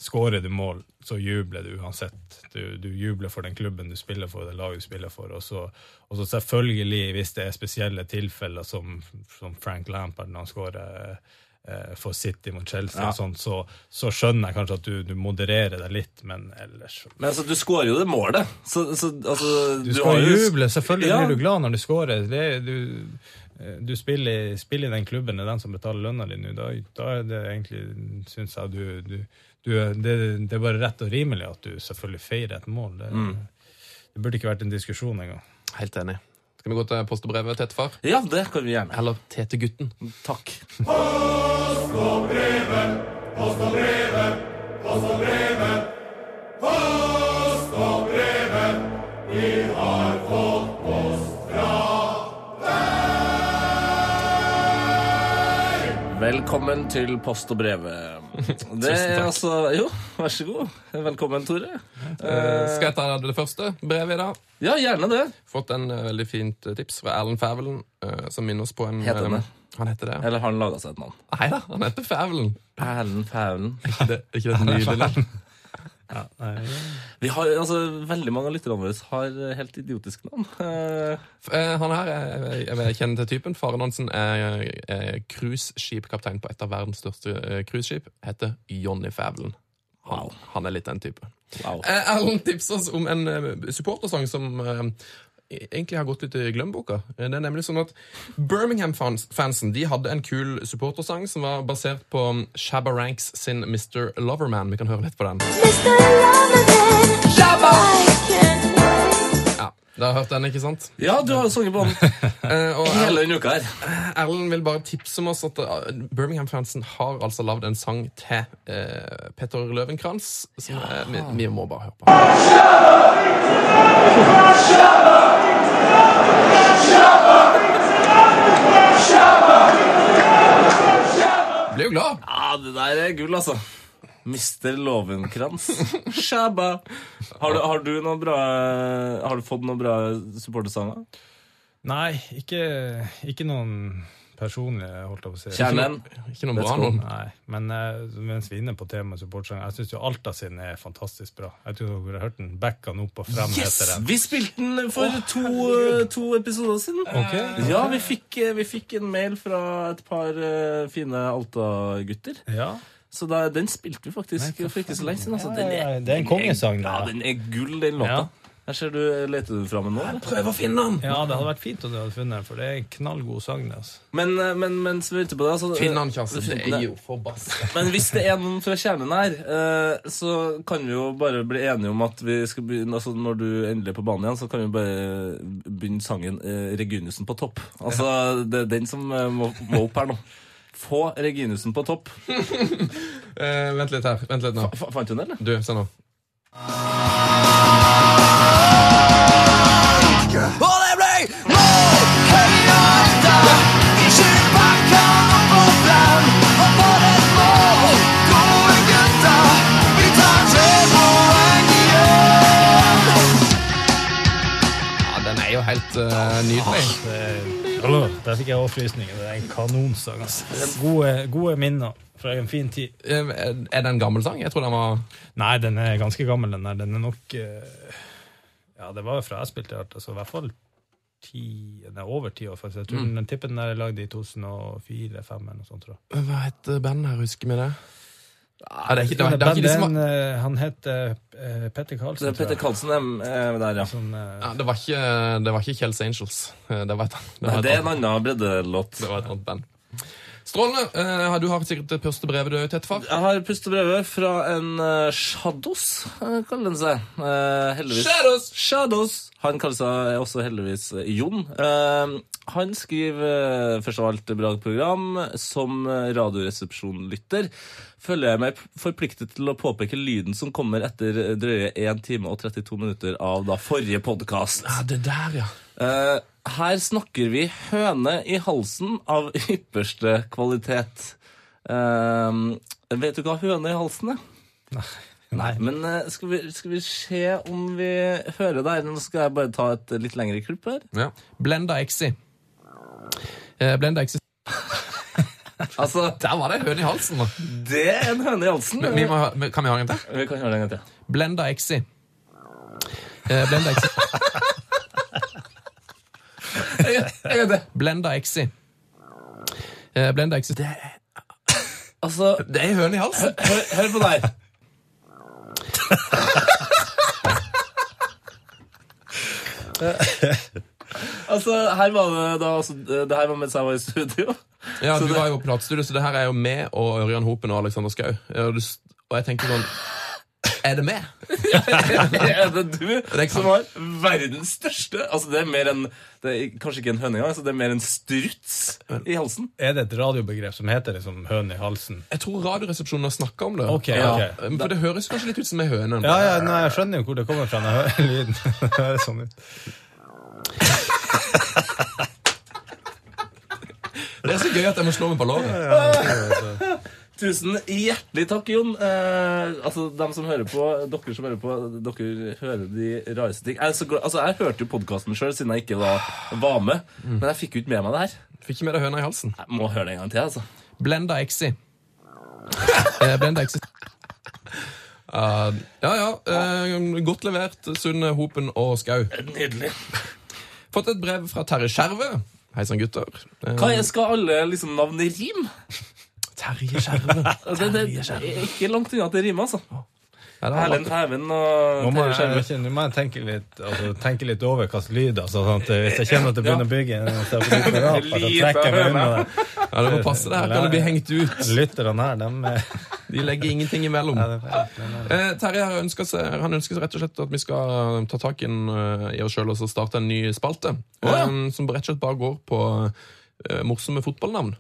skårer du mål, så jubler du uansett. Du, du jubler for den klubben du spiller for, det laget du spiller for. Og så, og så selvfølgelig, hvis det er spesielle tilfeller som, som Frank Lampard når han skårer eh, for City mot Chelsea, og sånt, så, så skjønner jeg kanskje at du, du modererer deg litt, men ellers Men altså, du skårer jo det målet. Så, så altså Du skal du juble, selvfølgelig Ja. blir du glad når du skårer. Det, du eh, du spiller, spiller i den klubben, det er den som betaler lønna di nå. Da, da er det egentlig, syns jeg, du, du, du det, det er bare rett og rimelig at du selvfølgelig feirer et mål. Det, Mm. det burde ikke vært en diskusjon engang. Helt enig. Skal vi gå til post og brevet, Tetefar? Ja, det kan vi gjerne. Eller Tete-gutten? Takk. Velkommen til Post og brevet. Det er altså Jo, vær så god. Velkommen, Tore. Eh, skal jeg ta det første brevet i dag? Ja, gjerne det. Fått en eh, veldig fint eh, tips fra Erlend Fævelen, eh, som minner oss på en Heter han det? eh, Han heter det, ja. Eller har han laga seg et navn? Nei da, han heter Fævelen. Erlend Fævelen. Ikke det, ikke det et nydelig navn? Ja, Vi har, altså, Veldig mange av lytterne våre har helt idiotiske navn. Eh, eh, Han her, er- jeg kjenner til typen. Faren hans er er cruiseskipkaptein på et av verdens største eh, cruiseskip. Heter Johnny Fævelen. Han, Wow. han er litt den type. wow. Eh, Erlend tipser oss om en eh, supportersang som eh, egentlig har gått litt i glemmeboka. Eh, Det er nemlig sånn at Birmingham-fansen de hadde en kul supportersang som var basert på um, Shabba Ranks sin Mr. Loverman. Vi kan høre litt på den. Ja, Dere har hørt den, ikke sant? Ja, du har jo sunget på den Eh, og hele denne uka her. Erlend vil bare tipse om oss at eh, Birmingham-fansen har altså lagd en sang til eh, Petter Løvenkrantz. Som eh, vi, vi må bare høre på. Blir jo glad. Ja, det der er gull, altså. Mister Lovenkrans. Shabba. Har du, har du noe bra Har du fått noen bra supportersanger? nei ikke, ikke noen personlige, holdt jeg på å si. Kjernen? Ikke noe bra noen. Nei, men eh, mens vi er inne på temaet supportsanger, jeg syns jo Alta sin er fantastisk bra. Jeg tror dere har hørt den. backa den opp og frem Yes! heter den. Vi spilte den for to, to episoder siden. Okay. Ja, vi fikk, vi fikk en mail fra et par uh, fine Alta-gutter. Ja. Så da, den spilte vi faktisk for ikke så lenge siden. Altså. Ja, ja, ja, det er en kongesang, Ja, den er gull, den låta. Her ser du, Leter du fram en nå? eller? Prøv å finne den! ja, det hadde vært fint om du hadde funnet den, for det er en knallgod sang. altså. Men, eh, men mens vi er ute på det altså, Finn han, eh, Det er jo forbaska. Men hvis det er noen fra kjernen her, eh, så kan vi jo bare bli enige om at vi skal begynne altså Når du endelig er på banen igjen, så kan vi bare begynne sangen eh, 'Reginussen på topp'. Altså, Det er den som eh, må, må opp her nå. Få Reginussen på topp. Eh, vent litt her. Vent litt nå. F fant du den, eller? Du, se nå. Den er jo helt eh, nydelig. Det- Der fikk jeg overfrysninger. Det er en kanonsang. altså. Gode, gode minner fra en fin tid. Eh, Er det en gammel sang? Jeg tror den var Nei, den er ganske gammel, den er, Den er nok eh, Ja, det var jo fra jeg spilte hardt. Altså, i hvert fall ti er over ti år, faktisk. Jeg tror den tippen der er lagd i 2004-2005 eller noe sånt, tror jeg. Hva heter bandet her, husker vi det? Ja, det er ikke, det, det er ikke de som var, eh, han eh, Petter Karlsen, Det er Petter Karlsen er, er der, ja. Sånn, ja, det, var ikke, det var ikke Kjells Angels. Det var et, det var Nei, et, det er en annen breddelåt. det var et annet band. Strålende. Eh, Du har sikkert pustebrevet du Tettefar. Jeg har pustebrevet fra en uh, Shadows, eh, kaller han seg. Uh, heldigvis. Shadows! Shadows! Han kaller seg også heldigvis Jon. Uh, han skriver uh, først av alt bra program. Som eh, radioresepsjonlytter føler jeg meg forpliktet til å påpeke lyden som kommer etter drøye 1 time og 32 minutter av da forrige podkast. Ja, det der, ja. Eh, her snakker vi høne i halsen av ypperste kvalitet. Uh, vet du hva høne i halsen er? Nei. Men uh, skal, vi, skal vi se om vi hører det her? Nå skal jeg bare ta et litt lengre klipp her. ja. Blenda Exi. Uh, Blenda Exi Altså, Der var det høne i halsen. da. det er en høne i halsen. Men Vi må, kan vi ha en til? Vi kan høre en til. Blenda Exi. Eh, Blenda Exi. Gang til. Blenda Exi. Eh, Blenda Exi. Det, Altså, det er høne i halsen. hør, hør på der. altså, her var det da altså, Det her var mens jeg var i studio. Ja, Så Du det- var jo på platestudio, så det her er jo meg og Ørjan Hopen og Alexander Schou. Og, du s- og jeg tenker sånn Er det meg? er det du Det som har verdens største Altså, det er mer enn det er Kanskje ikke en høne engang, altså, det er mer en struts i halsen. Er det et radiobegrep som heter liksom høne i halsen? Jeg tror Radioresepsjonen har snakka om det. Okay, ja. okay. For det høres kanskje litt ut som ei høne. Ja, ja, nei, jeg skjønner jo hvor det kommer fra når jeg hører lyden. Det høres sånn ut. Det er så gøy at jeg må slå meg på låret. Tusen hjertelig takk, Jon. Eh, altså, dem som hører på, Dere som hører på, dere hører de rareste ting. Jeg, glad, altså, jeg hørte jo podkasten sjøl siden jeg ikke var, var med, men jeg fikk jo ikke med meg det her. Fikk ikke med deg høna i halsen. Jeg må høre det en gang til. altså. Blenda Exi. Eh, Blenda Exi. Uh, ja, ja. eh, godt levert, Sunne Hopen og Skau. Nydelig. Fått et brev fra Terje Skjerve. Hei sann, gutter. Eh, Hva er, skal alle liksom navnet rime? Terje Skjerven. Altså, det, det er ikke langt unna at det rimer, altså. Erlend vakkert. Hæven Nå og må Terje jeg, må jeg tenke litt, altså, tenke litt over hvilke lyder. altså, sånn at hvis jeg kjenner at det begynner å bygge så Lite trekker jeg meg unna det. ja, du må passe. Det her kan du bli hengt ut. Lytterne her, de er- De legger ingenting imellom. ja, det er- det er- Eh, Terje har ønsket seg, han ønsker seg rett og slett at vi skal ta tak i, eh, oss sjøl og så starte en ny spalte. ja. eh, som rett og slett bare går på eh, morsomme fotballnavn.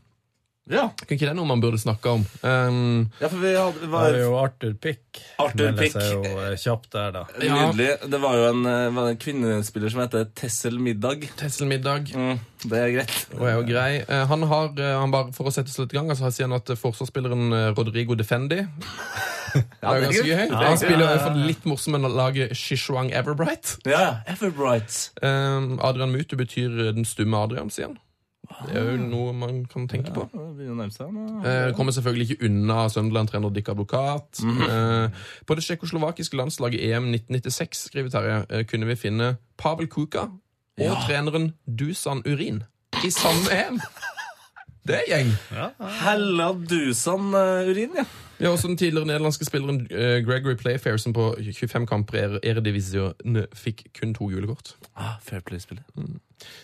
Ja. Kan ikke det er noe man burde snakke om? Um, ja, for vi hadde, Det var er jo Arthur Pick. Arthur Pick. jo eh, kjapt der, da. Ja. Nydelig. Det var jo en, eh, var en kvinnespiller som heter Tessel Middag. Tesselmiddag Mm, det er greit. og er jo grei. Eh, han har, han bare For å sette seg litt i gang, altså, sier han at forsvarsspilleren Rodrigo Defendi Det er ganske gøy. Han spiller ja, for det litt morsomme laget Shishuang Everbright. Ja, Everbright. Um, Adrian Mutu betyr den stumme Adrian, sier han. Det er jo noe man kan tenke på. Begynner å nærme seg. Eh, kommer selvfølgelig ikke unna Sunderland-trener Dick Advokat. eh, på det tsjekkoslovakiske landslaget EM 1996 skriver Terje, eh, kunne vi finne Pavel Kuka og treneren Dusan Urin i samme EM. Det er gjeng. Hella Dusan uh, urin, ja. Vi har også den tidligere nederlandske spilleren eh, Gregory Playfair, som på 25 kamper i Eredivision fikk kun to gule kort. Ah, fair play-spiller. Ja,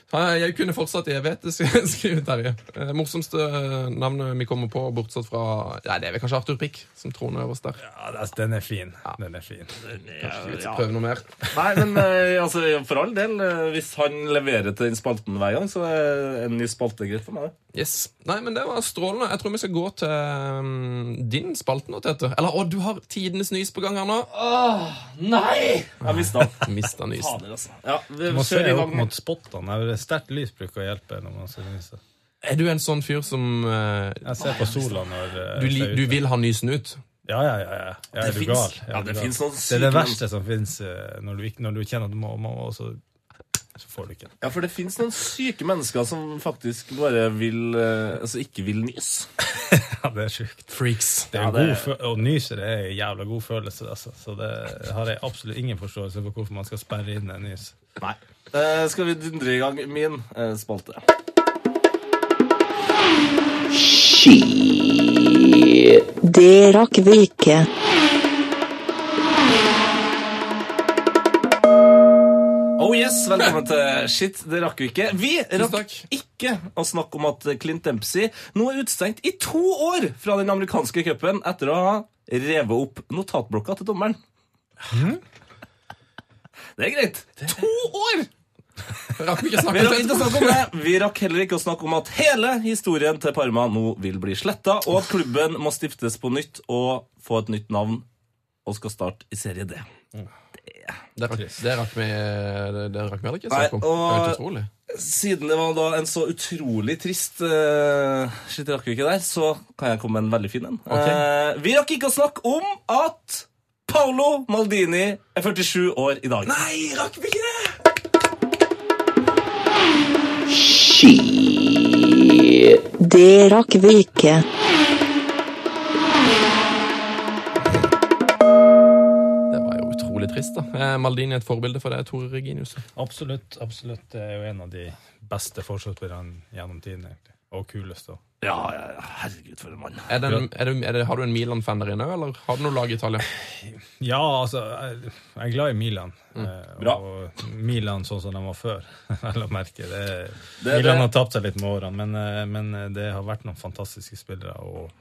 Jeg kunne fortsatt i evighet, skriver Terje. Eh, morsomste eh, navnet vi kommer på, bortsett fra ja, Det er vel kanskje Arthur Pick, som troner øverst der. Ja, er- den er fin. Den er fin. Kanskje vi skal prøve noe mer. Nei, men eh, altså, for all del, hvis han leverer til den spalten hver gang, så er en ny spalte greit for meg. Yes. Nei, men det var strålende. Jeg tror vi skal gå til um, din spalte nå, Tete. Eller, å, du har tidenes nys på gang her nå. Åh, Nei! Jeg mista den. Mista nysen. Fader, altså. Ja, vi Du må se kjører i opp gang. mot spottene. Det er Sterkt lys bruker å hjelpe. når man ser lyset. Er du en sånn fyr som uh, Jeg ser på sola når uh, du, li, du vil ha nysen ut? Ja, ja, ja. ja. ja Det er du gal? ja, du det gal? Det er det verste som fins når, du når du kjenner at du må, må også så, så får du ikke. Ja, for det fins noen syke mennesker som faktisk bare vil eh, Altså ikke vil nys. Ja, det er sjukt. Freaks. Det er Ja, det- god fø- Og nyser er en jævla god følelse, altså. så det har jeg absolutt ingen forståelse for hvorfor man skal sperre inn en nys. Nei. Eh, skal vi dundre i gang min uh, spalte? Det rakk vi ikke. Oh yes, Velkommen til Shit, det rakk vi ikke. Vi rakk ikke å snakke om at Clint Dempsey nå er utestengt i to år fra den amerikanske cupen etter å ha revet opp notatblokka til dommeren. Det er greit. To år! Rakk vi Vi rakk. Vi rakk heller ikke å snakke om at hele historien til Parma nå vil bli sletta, og at klubben må stiftes på nytt og få et nytt navn og skal starte i Serie D. Det rakk, det det, rakk vi heller ikke Nei, snakke om. Det er utrolig. Siden det var da en så utrolig trist uh, Shit, rakk vi ikke der, så kan jeg komme med en veldig fin en. Okay. Uh, vi rakk ikke å snakke om at Paolo Maldini er 47 år i dag. Nei, rakk vi ikke det? Ski. Det rakk vi ikke. Det var jo utrolig trist, da. Er et forbilde for deg, Tore Reginius? Absolutt. absolutt. Det er jo en av de beste forsvarsspillerne gjennom tiden. egentlig. Og kuleste. òg. Ja, ja, herregud, for en mann. Er det, en- er det, er det, har du en Milan-fan der inne òg, eller har du noe lag i Italia? Ja, altså, jeg, jeg er glad i Milan. Mm. Bra. Og Milan sånn som de var før, vel å merke. Det, Det- Milan det- har tapt seg litt med årene, men, eh, men det har vært noen fantastiske spillere og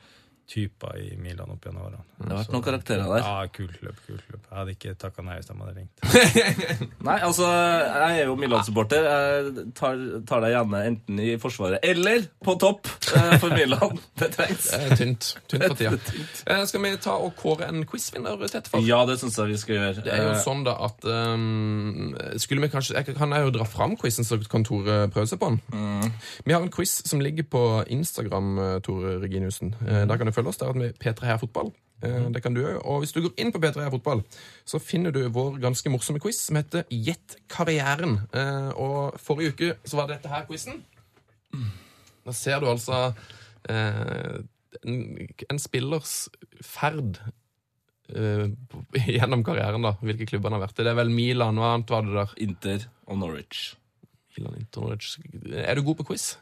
typer i Milan opp gjennom årene. Det har vært noen karakterer der. Ja, kult løp, kult løp. Jeg hadde ikke takka nei hvis de hadde ringt. Nei, altså, jeg er jo Milan-supporter. Jeg tar, tar deg gjerne enten i forsvaret eller på topp eh, for Milan. Det trengs. Det er tynt. Tynt for tida. Eh, Skal vi ta og kåre en quizvinner tett for? Ja, det syns jeg vi skal gjøre. Det er jo Eh, sånn da at um, Skulle vi kanskje jeg, Kan jeg jo dra fram quizen, så kan Tore prøve seg på den? Vi har en quiz som ligger på Instagram, eh, Tore Reginiussen. Mm. Der kan du følge oss. Der har vi P3 Her Fotball. Eh, Det kan du òg. Og hvis du går inn på P3 Heia Fotball, så finner du vår ganske morsomme quiz som heter Gjett karrieren. Eh, Og forrige uke så var dette her quizen. Da ser du altså eh, en, en spillers ferd eh, gjennom karrieren, da. Hvilke klubber han har vært i. Det er vel Milan, hva annet var det der? Inter og Norwich. Milan Inter Norwich. Er du god på quiz?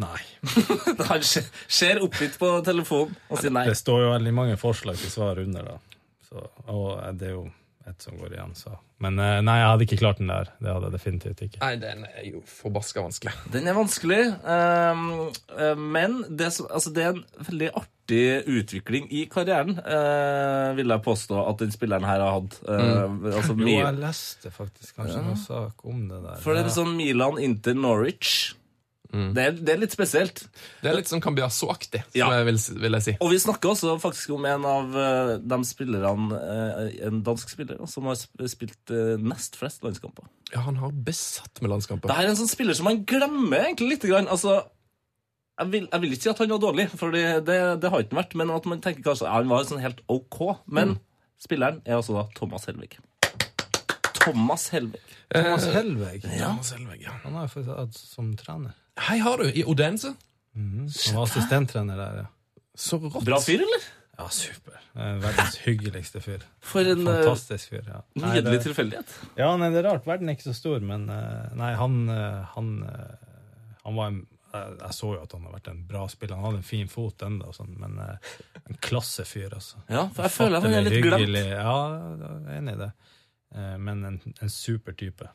Nei. Han ser- ser opp litt på telefonen og sier nei. Det står jo veldig mange forslag til svar under, da. Så, og det er jo ett som går igjen, så. Men eh, nei, jeg hadde ikke klart den der. Det hadde jeg definitivt ikke. Nei, den er jo forbaska vanskelig. Den er vanskelig, ehm, eh, men det, som, altså det er en veldig artig utvikling i karrieren, uh, vil jeg påstå at den spilleren her har hatt. Eh, altså, Jo, jeg leste faktisk kanskje noe sak om det der. for det er sånn Milan, Inter, Norwich. Det, er, det er litt spesielt. Det er litt sånn Cambiasso-aktig, som Ja. jeg vil, vil jeg si. Og vi snakker også faktisk om en av eh, de spillerne, eh, en dansk spiller, som har spilt eh, nest flest landskamper. Ja, han har besatt med landskamper. Det er en sånn spiller som man glemmer egentlig lite Grann. Altså, jeg, vil, jeg vil ikke si at han var dårlig, for det, det, det har ikke han vært. Men at man tenker kanskje ja, han var sånn helt OK. Men spilleren er altså da Thomas Helvig. Thomas Helvig. Thomas Helveg. Thomas Helvig, ja. Han har jo faktisk hatt som trener. Hei har du, i Odense. Han var assistenttrener der, ja. Så rått. Bra fyr, eller? Ja, super. Eh, Verdens hyggeligste fyr. For en eh, Fantastisk fyr, ja. Nei, nydelig tilfeldighet. ja, nei, det er rart. Verden er ikke så stor, men eh, nei, han Han, han var en jeg, så jo at han har vært en bra spiller. Han hadde en fin fot ennå, sånn, men en klassefyr, altså. Ja, for jeg føler han er litt Ufattelig glemt. Ja, jeg er enig i det. Eh, men en, en super type.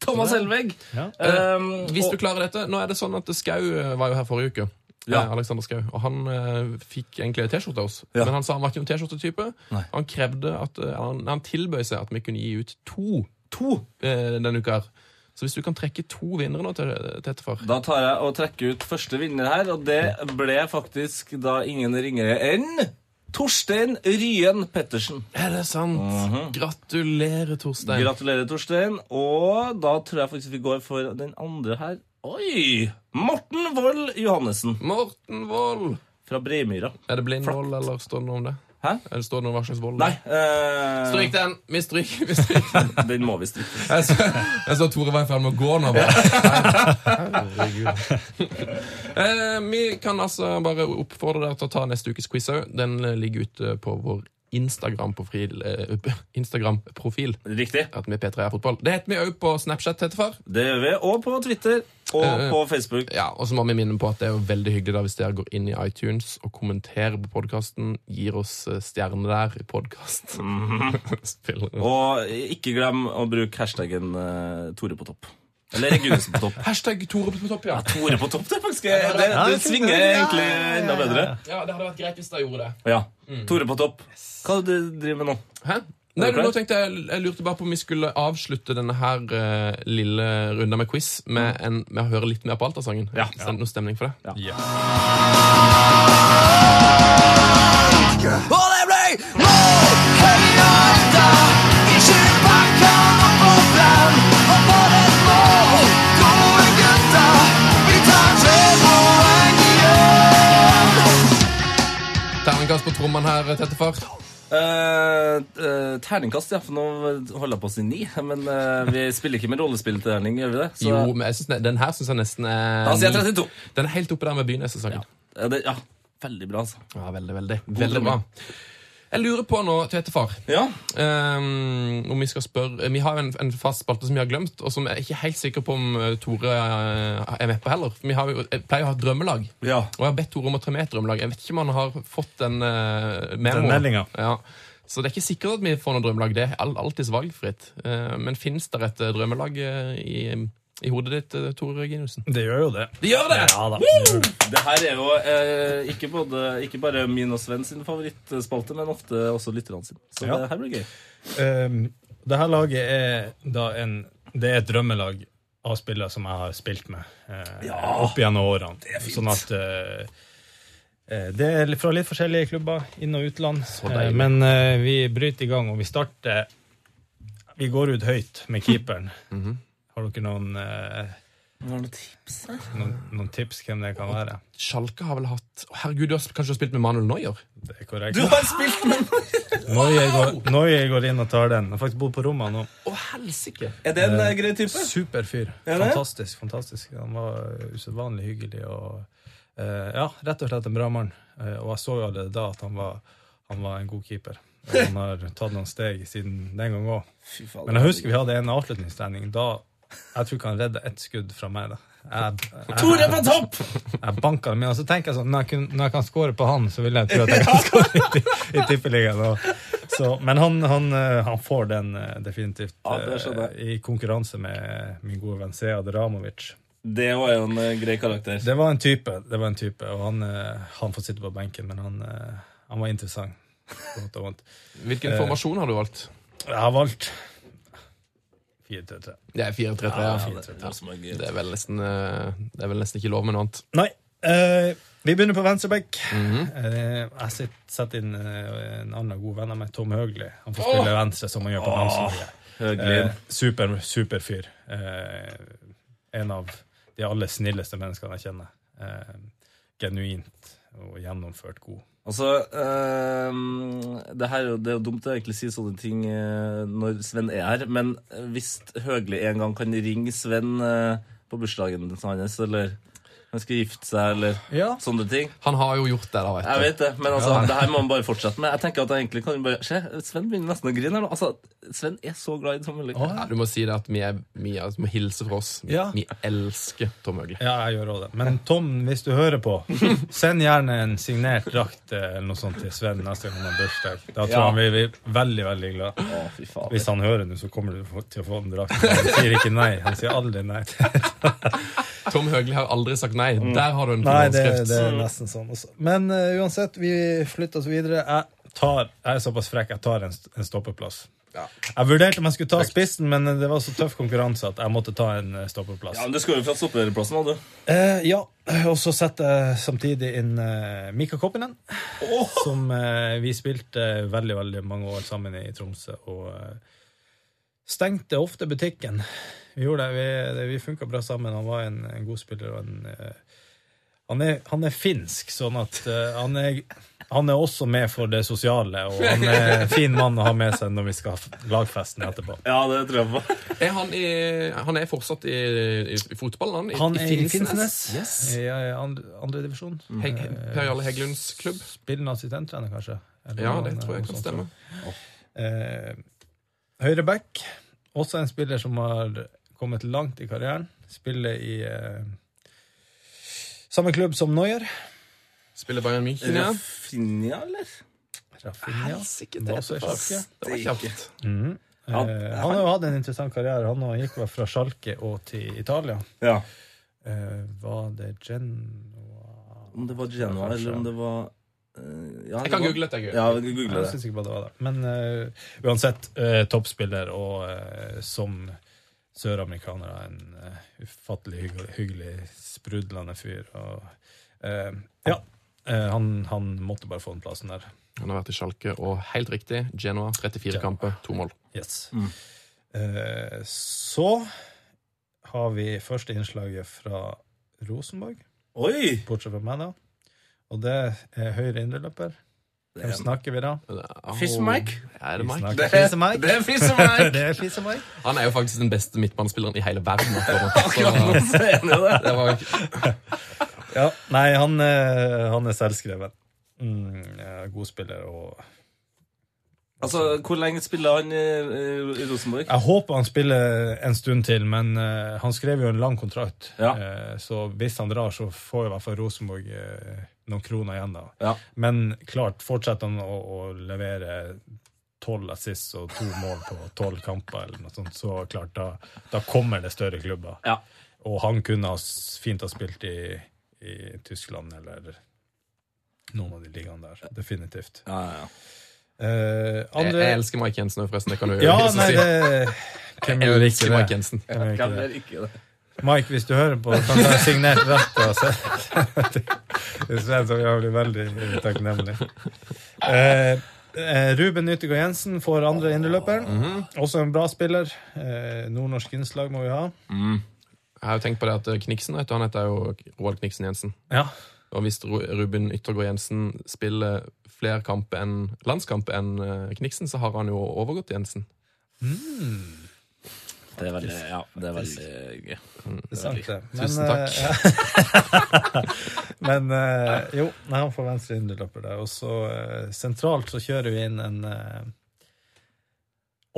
Thomas Helveg. Ja. Um, Hvis du klarer dette Nå er det sånn at Skau eh, var jo her forrige uke. Ja. Eh, Alexander Skau. Og han uh, fikk egentlig T-skjorte av oss. Ja. Men han sa han var ikke noen T-skjortetype. Han krevde at uh, han, han tilbød seg at vi kunne gi ut to, to uh, denne uka. her Så hvis du kan trekke to vinnere nå til, til etterfar Da tar jeg og trekker ut første vinner her, og det ble faktisk da ingen ringere enn Torstein Ryen Pettersen. Er det sant? Gratulerer, Torstein. Gratulerer, Torstein. Og da tror jeg faktisk vi går for den andre her. Oi! Morten Wold Johannessen Morten Wold. fra Breimyra. Er det blind vold, eller står det noe om det? Hæ? Det står det noe hva slags vold? Nei. Uh... Stryk den! Vi stryker. Vi stryker. Den må vi stryke. Jeg så, jeg så Tore var i ferd med å gå nå. Bare. Eh, vi kan altså bare oppfordre dere til å ta neste ukes quiz òg. Den eh, ligger ute på vår Instagram-profil. Uh, Instagram-profil Riktig. at vi er P3 er fotball. Det heter vi òg på Snapchat, Tettefar. Det gjør vi. Og på Twitter. Og Eh, på Facebook. Ja, og så må vi minne på at det er jo veldig hyggelig da hvis dere går inn i iTunes og kommenterer på podkasten. Gir oss eh, stjerner der i podkast. Spiller Og ikke glem å bruke hashtaggen uh, Tore på topp. Eller Gunnesen på topp. Hashtag Tore på topp, ja. Tore på topp, det er faktisk det, det, det svinger egentlig enda bedre. Ja, Det hadde vært greit hvis dere gjorde det. Ja. Tore på topp. Hva er det du driver med nå? Hæ? Nei, nå tenkte jeg, jeg lurte bare på om vi skulle avslutte denne her uh, lille runda med quiz med, en, med å høre litt mer på Alta-sangen. Ja. Send det noe stemning for det? Ja. Yeah. det Terningkast på trommene her, Tettefar. Uh, uh, terningkast, ja. For nå holder jeg på å si ni. Men uh, vi spiller ikke med rollespillterning, gjør vi det? Så, Jo, men jeg synes, den her syns jeg nesten er Da sier jeg 32. Den er helt oppe der med byen, jeg Ja, det, ja, veldig bra, altså. Ja, veldig, veldig. Veldig bra. Jeg lurer på nå, Tete-far, Ja. um, om vi skal spørre Vi har jo en, en fast spalte som vi har glemt, og som jeg er ikke helt sikker på om eh, Tore eh, er med på heller. For vi har jeg pleier å ha drømmelag. ja. Og jeg har bedt Tore om å ta med et drømmelag. Jeg vet ikke om han har fått den uh, meldinga. Ja. Så det er ikke sikkert at vi får noe drømmelag. Det er all- alltids valgfritt. Uh, men fins det et eh, drømmelag eh, i, i hodet ditt, eh, Tore Ginussen? Det gjør jo det. Det gjør det! Ja da. det her er jo eh, ikke, både, ikke bare min og Sven sin favorittspalte, men ofte også lytterne sine. Så Ja. det her blir gøy. Um, det her laget er da en Det er et drømmelag av spillere som jeg har spilt med eh, opp gjennom årene. Sånn at eh, eh, Det er fra litt forskjellige klubber, inn- og utland. Eh, men eh, vi bryter i gang, og vi starter Vi går ut høyt med keeperen. Har dere noen, eh, noen tips? noen, noen tips hvem det kan være? Sjalke har vel hatt Å, Herregud, du har sp- kanskje spilt med Manuel Neuer? Det er korrekt. Du har spilt med Neuer går, Neuer går inn og tar den. Jeg har faktisk bodd på rommet nå. Å, helsike! Er det en eh, grei type? Super fyr. Er det? Fantastisk. fantastisk. Han var usedvanlig hyggelig og eh, Ja, rett og slett en bra mann. Eh, og jeg så jo allerede da at han var, han var en god keeper. Og han har tatt noen steg siden den gang òg. Fy faen. Men jeg husker vi hadde en avslutningstrening. Da Jeg tror ikke han redda ett skudd fra meg. da. Jeg, jeg, Tore på topp! jeg banka dem inn, og så tenker jeg sånn Når jeg, kun, når jeg kan score på han, så vil jeg tro at jeg kan score i, i tippeligaen. Men han, han, eh, han får den eh, definitivt Ja, det eh, i konkurranse med min gode venn Sead Ramovic. Det var jo en grei karakter. Det var en type, det var en type og han, han får sitte på benken, men han, han var interessant. Hvilken formasjon har du valgt? Jeg har valgt 4-3-3. Det er 4-3-3. Ja, Ja, det, er vel nesten, eh, det er vel nesten ikke lov med noe annet. Nei. eh, vi begynner på venstreback. Mhm. Eh, jeg sitter- setter inn eh, en annen god venn av meg, Tom Høgli. Han får spille venstre, som han gjør på landslaget. Eh, super, super fyr. Eh, en av de aller snilleste menneskene jeg kjenner. Genuint og gjennomført god. Altså, øh, det, her, er det er jo dumt å egentlig si sånne ting øh, når Sven er her, men eh, hvis Høgli en gang kan ringe Sven øh, på bursdagen hans, eller han skal gifte seg, eller Ja. sånne ting Han har jo gjort det, da, vet du. Jeg vet det, men altså, det her må han bare fortsette med. Jeg tenker at jeg egentlig kan bare Se, Sven begynner nesten å grine her nå. Altså, Sven er så glad i Tom Høgli. Ja, du må si det at vi, er, vi, er, må hilse fra oss. Vi, Ja. vi elsker Tom Høgli. Ja, jeg gjør også det. Men Tom, hvis du hører på, send gjerne en signert drakt eh, eller noe sånt til Sven neste gang han har bursdag. Da tror Ja. han vi blir veldig, veldig glad. Å, fy faen. Hvis han hører nå, så kommer du til å få den drakten. Han sier ikke nei. Han sier aldri nei. Tom Høgli har aldri sagt nei. Der har du en Nei, det, det er nesten sånn også. Men uh, uansett, vi flytter oss videre. Jeg, tar, jeg er såpass frekk, jeg tar en, en stoppeplass. Jeg vurderte om jeg skulle ta spissen, men det var så tøff konkurranse at jeg måtte ta en stopperplass. stoppeplass. Ja, men Du skulle jo fra stopperplassen, da, du. Eh, ja, og så setter jeg samtidig inn uh, Mika Koppinen, som uh, vi spilte veldig veldig mange år sammen i Tromsø. Og uh, stengte ofte butikken. Vi gjorde det, vi, vi funka bra sammen. Han var en, en god spiller. Og en, uh, han, er, han er finsk, sånn at uh, han, er, han er også med for det sosiale. Og han er en fin mann å ha med seg når vi skal ha lagfesten etterpå. Ja, det tror jeg på. Er han, i, han er fortsatt i, i, i fotballen, han? Han er i Finnsnes, Yes. i andre, andre divisjon. Heg, per Jarle Heggelunds klubb. Spillende assistenttrener, kanskje? Eller Ja, det tror jeg kan stemme. stemme. Eh, høyre back, også en spiller som har kommet langt i karrieren. Spiller i eh, samme klubb som Noyer. Spiller Bayern München, ja. Rafinha, eller? Rafinha. Helsike, det. Det var kjapt. Mm. Eh, han har jo hatt en interessant karriere. Han gikk vel fra Schalke og til Italia. Ja. Eh, var det Genoa Om det var Genoa, eller om det var eh, ja, Jeg kan google dette. jeg. Ja, google det. Jeg det. syns ikke bare det var det. Men uh, uansett, uh, toppspiller og uh, som søramerikaner en uh, ufattelig hyggelig, hyggelig, sprudlende fyr. Og, uh, ja, uh, han, han måtte bare få den plassen der. Han har vært i Sjalke, og helt riktig, Genoa. 34 kamper, to mål. Yes. Mm. Eh, så har vi første innslaget fra Rosenborg, Oi! bortsett fra meg, da. Og det er høyre indreløper. Hvem snakker vi da? Fish-Mike? Er det er! Det er Fise-Mike. Han er jo faktisk den beste midtbanespilleren i hele verden. akkurat. Så det. var Ja, nei, han, eh, han er selvskreven. Mm, god spiller og Altså, Hvor lenge spiller han i, i Rosenborg? Jeg håper han spiller en stund til, men uh, han skrev jo en lang kontrakt. Ja. Uh, så hvis han drar, så får i hvert fall Rosenborg eh, noen kroner igjen. da. Ja. Men klart, fortsetter han å, å levere tolv assist og to mål på tolv kamper, eller noe sånt, så klart, da, da kommer det større klubber. Ja. Og han kunne ha fint ha spilt i, i Tyskland eller noen av de ligaene der. Definitivt. Ja, ja, ja. Uh, jeg, andre jeg elsker Mike Jensen òg, forresten. Det kan du Ja, nei, si. det Hvem Jeg elsker Mike? Jensen. Hvem gjør ikke det? Mike, hvis du hører på, kan du ha signert rett? Det synes jeg blir veldig takknemlig. Eh, eh, Ruben Nyttegård Jensen får andre indreløperen. Også en bra spiller. Eh, Nordnorsk innslag må vi ha. Jeg har jo tenkt på det at eh, Kniksen vet du, han heter jo Roald Kniksen Jensen. Ja. Og hvis Ruben Yttergård Jensen spiller flere kamper enn landskamper enn eh, Kniksen, så har han jo overgått Jensen. Det er veldig, ja, det er veldig gøy. Det er sant, det. Tusen takk. eh, men uh, jo, nei, han får venstre indreløper der. Og så uh, sentralt så kjører vi inn en uh,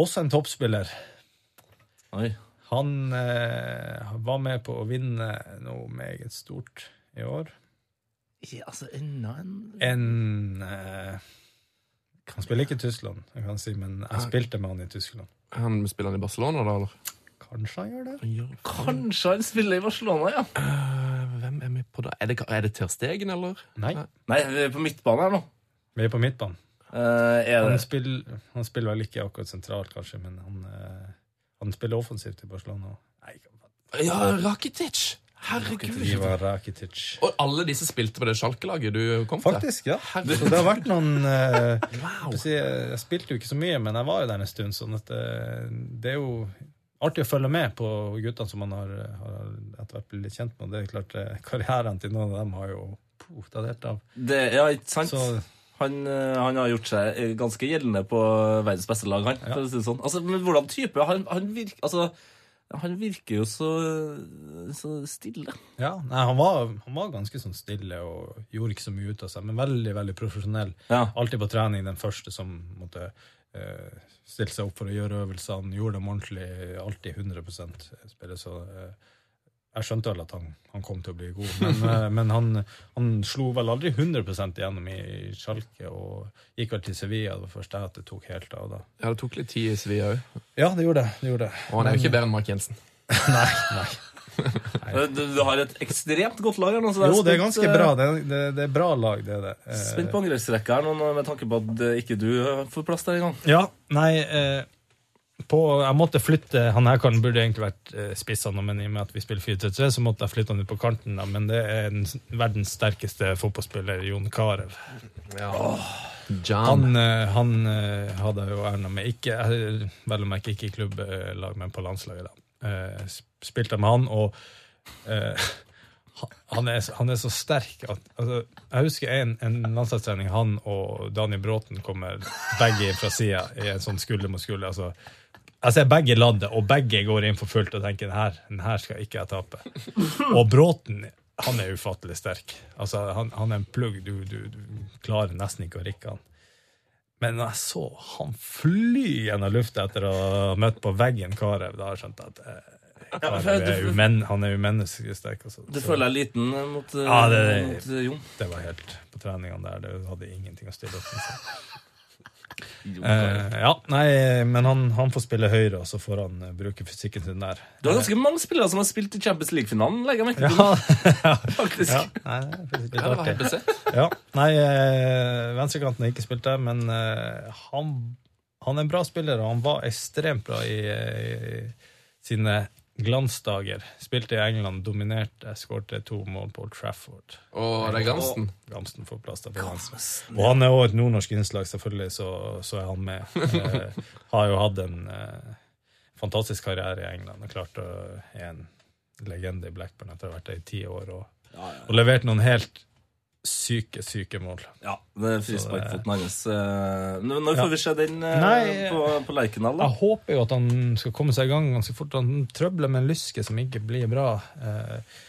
Også en toppspiller. Oi. Han var med på å vinne noe meget stort i år. Ja, altså, enda en En eh, Han spiller ikke i Tyskland, jeg kan si, men jeg spilte med han i Tyskland. Han spiller han i Barcelona, da, eller? Kanskje han gjør det? Kanskje han spiller i Barcelona, ja. Eh, hvem er vi på da? Er det, er det Ter Stegen, eller? Nei, Nei, vi er på midtbane her nå. vi er på midtbanen. Eh, er Han det spiller, han spiller vel ikke akkurat sentralt, kanskje, men han, eh, han spiller offensivt i Barcelona. Nei, Ja, Rakitic! Herregud. Ivar Rakitic. Og alle disse spilte på det Schalke-laget du kom til? Faktisk, ja. Så det har vært noen eh, jeg, si, jeg spilte jo ikke så mye, men jeg var jo der en stund, sånn at det, det er jo artig å følge med på guttene som man har, har etter hvert blitt litt kjent med. Det er klart, eh, Karrieren til noen av dem har jo tatt helt av. det? Ja, ikke sant? Så Han, eh, han har gjort seg eh, ganske gjeldende på verdens beste lag, han. For å si det sånn. Altså, men hvordan type? Han, han, virker, altså, han virker jo så, så stille. ja, nei, han, var, han var ganske sånn stille og gjorde ikke så mye ut av seg, men veldig veldig profesjonell. Ja. Alltid på trening den første som måtte eh, stille seg opp for å gjøre øvelsene, gjorde dem ordentlig, alltid 100% spille. Så eh, jeg skjønte vel at han, han kom til å bli god. Men, eh, men han, han slo vel aldri 100% igjennom i Schalke, og gikk vel til Sevilla. Det var først der at det tok helt av. da. Ja, det tok litt tid i Sevilla òg. Ja, det gjorde det. det, gjorde det. Og han er jo ikke bedre enn Mark Jensen. Nei, nei. Eh, Du, du har et ekstremt godt lag her nå. så jeg Jo, det er ganske eh, bra. Det, er- det, det er bra lag, det er det. Eh, Spent på nå, med tanke på at eh, ikke du eh, får plass der engang. Ja, nei eh, på, Jeg måtte flytte Han her kan, burde egentlig vært eh, men i og med at vi spiller 4-3-3, så måtte jeg flytte han ut på kanten. Da, men det er en, verdens sterkeste fotballspiller, Jon Carew. John. Han, eh, han eh, hadde jo æren av meg. Ikke, vel å merke ikke i klubblag, men på landslaget. da. Eh, sp- Spilte med han, og uh, han, er, han er så sterk at altså, Jeg husker en, en landslagstrening. Han og Daniel Bråten kommer begge fra sida i en sånn skulder mot skulder. altså jeg ser begge ladde, og begge går inn for fullt og tenker den her, den her skal ikke jeg tape. Og Bråten han er ufattelig sterk. Altså, han, han er en plugg. Du, du, du klarer nesten ikke å rikke han. Men når jeg så han fly gjennom lufta etter å ha møtt på veggen Karev, da har jeg skjønt at eh, Karev er umen, han er umenneskelig sterk. Altså. Du føler deg liten eh, mot, eh, Ja, det- mot Jon. det var helt på treningene der. Det hadde ingenting å stille opp med. Eh, ja, nei, men han, han får spille høyre, og så får han eh, bruke fysikken sin der. Du har ganske mange spillere som har spilt i Champions League-finalen. legger jeg merke til. Ja, faktisk. ja, nei, det er faktisk litt Ja, det var artig. Ja, nei, eh, venstrekanten har ikke spilt der, men eh, han, han er en bra spiller, og han var ekstremt bra i, eh, sine glansdager. Spilte i England, dominerte, skårte to mål på Old Trafford. Og det er Gamsten. Gamsten får plass til på venstre. Og han er også et nordnorsk innslag, selvfølgelig, så, så er han med. Eh, har jo hatt en eh, fantastisk karriere i England og klart å er en legende i Blackburn etter å ha vært der i ti år. Og, og levert noen helt syke, syke mål. Ja, det er frisparkfoten hans. Eh, Når får får vi se den eh, Nei, på, på Lerkendal, da? Jeg håper jo at han skal komme seg i gang ganske fort. Han trøbler med en lyske som ikke blir bra. Eh,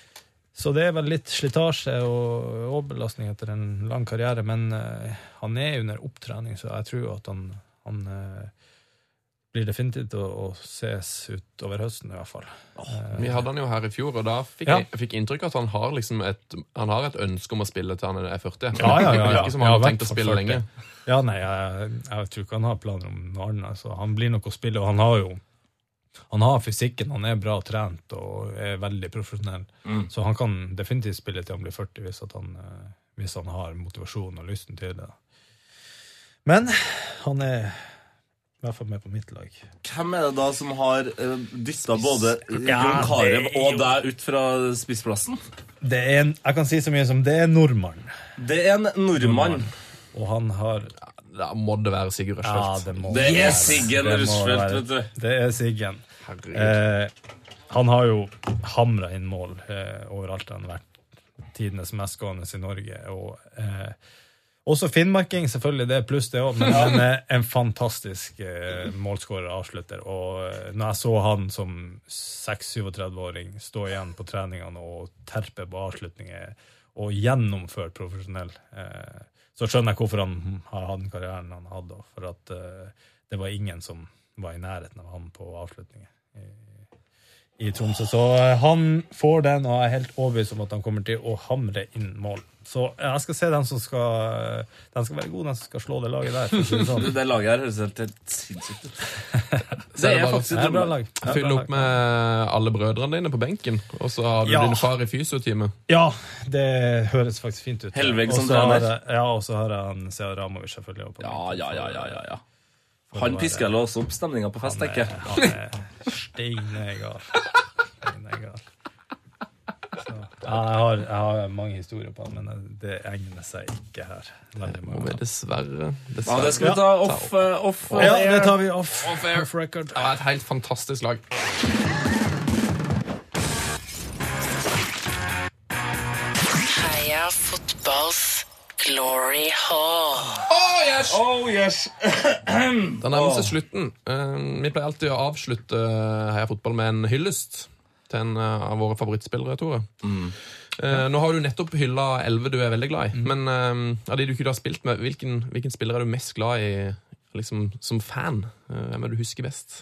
Så det er vel litt slitasje og overbelastning etter en lang karriere, men han er under opptrening, så jeg tror at han, han blir definitivt å, å ses utover høsten, i hvert fall. Vi hadde han jo her i fjor, og da fikk Ja. jeg, fikk inntrykk av at han har, liksom et, han har et ønske om å spille til han er 40. Ja, ja, ja, ja. Som han har tenkt å spille 40. lenge. Ja, nei, jeg, jeg tror ikke han har planer om noe annet. Altså, han blir nok å spille, og han har jo han har fysikken, han er bra trent og er veldig profesjonell. Så han kan definitivt spille til han blir 40 hvis, han, eh, hvis han har motivasjon og lysten til det. Men han er i hvert fall med på mitt lag. Hvem er det da som har uh, dytta både Ja, Jon Carew og deg ut fra spissplassen? Det er en, jeg kan si så mye som det er nordmann, Det er en nordmann. og han har Da må det være Sigurd Ja, Rushfeldt. det må Det er Siggen Rushfeldt, vet du. Det er Siggen. Eh, han har jo hamra inn mål eh, overalt han har vært tidenes mestgående i Norge. Og, eh, også finnmarking, selvfølgelig, det er pluss det òg, men han er en fantastisk eh, målskårer og avslutter. Og eh, når jeg så han som 6-37-åring stå igjen på treningene og terpe på avslutninger og gjennomføre profesjonell, eh, så skjønner jeg hvorfor han har hatt den karrieren han hadde. For at eh, det var ingen som var i nærheten av han på avslutninger i Tromsø. Så eh, han får den, og jeg er helt overbevist om at han kommer til å hamre inn mål. Så jeg skal se den som skal Den skal være god, den som skal slå det laget der. Det sånn. Det laget her høres helt, helt sinnssykt ut. Det er faktisk et bra lag. Bra opp med alle brødrene dine på benken, og så har du Ja. din far i fysiotime. Ja, det høres faktisk fint ut. Helveg som trener. Ja, og så har jeg han Sead Ramovic selvfølgelig. på Ja, ja, ja, ja, ja, ja. Han pisker vel opp stemninga på fest, Han tenker er, jeg. er steinegal. Steinegal. Ja, jeg, har, jeg har mange historier på han, men det egner seg ikke her. Veldig Må vi dessverre, dessverre, Ja, det skal vi ta off, eh, off off Ja, air. det tar vi off, Off air. off record. Det var et helt fantastisk lag. Heia fotballs glory hall. Oh, yes! Det nærmer seg slutten. Eh, Vi pleier alltid å avslutte eh, Heia Fotball med en hyllest til en eh, av våre favorittspillere, Tore. Eh, Nå har du nettopp hylla elleve du er veldig glad i, men eh, av de du ikke har spilt med, hvilken, hvilken spiller er du mest glad i liksom, som fan? Eh, Hvem er du husker best?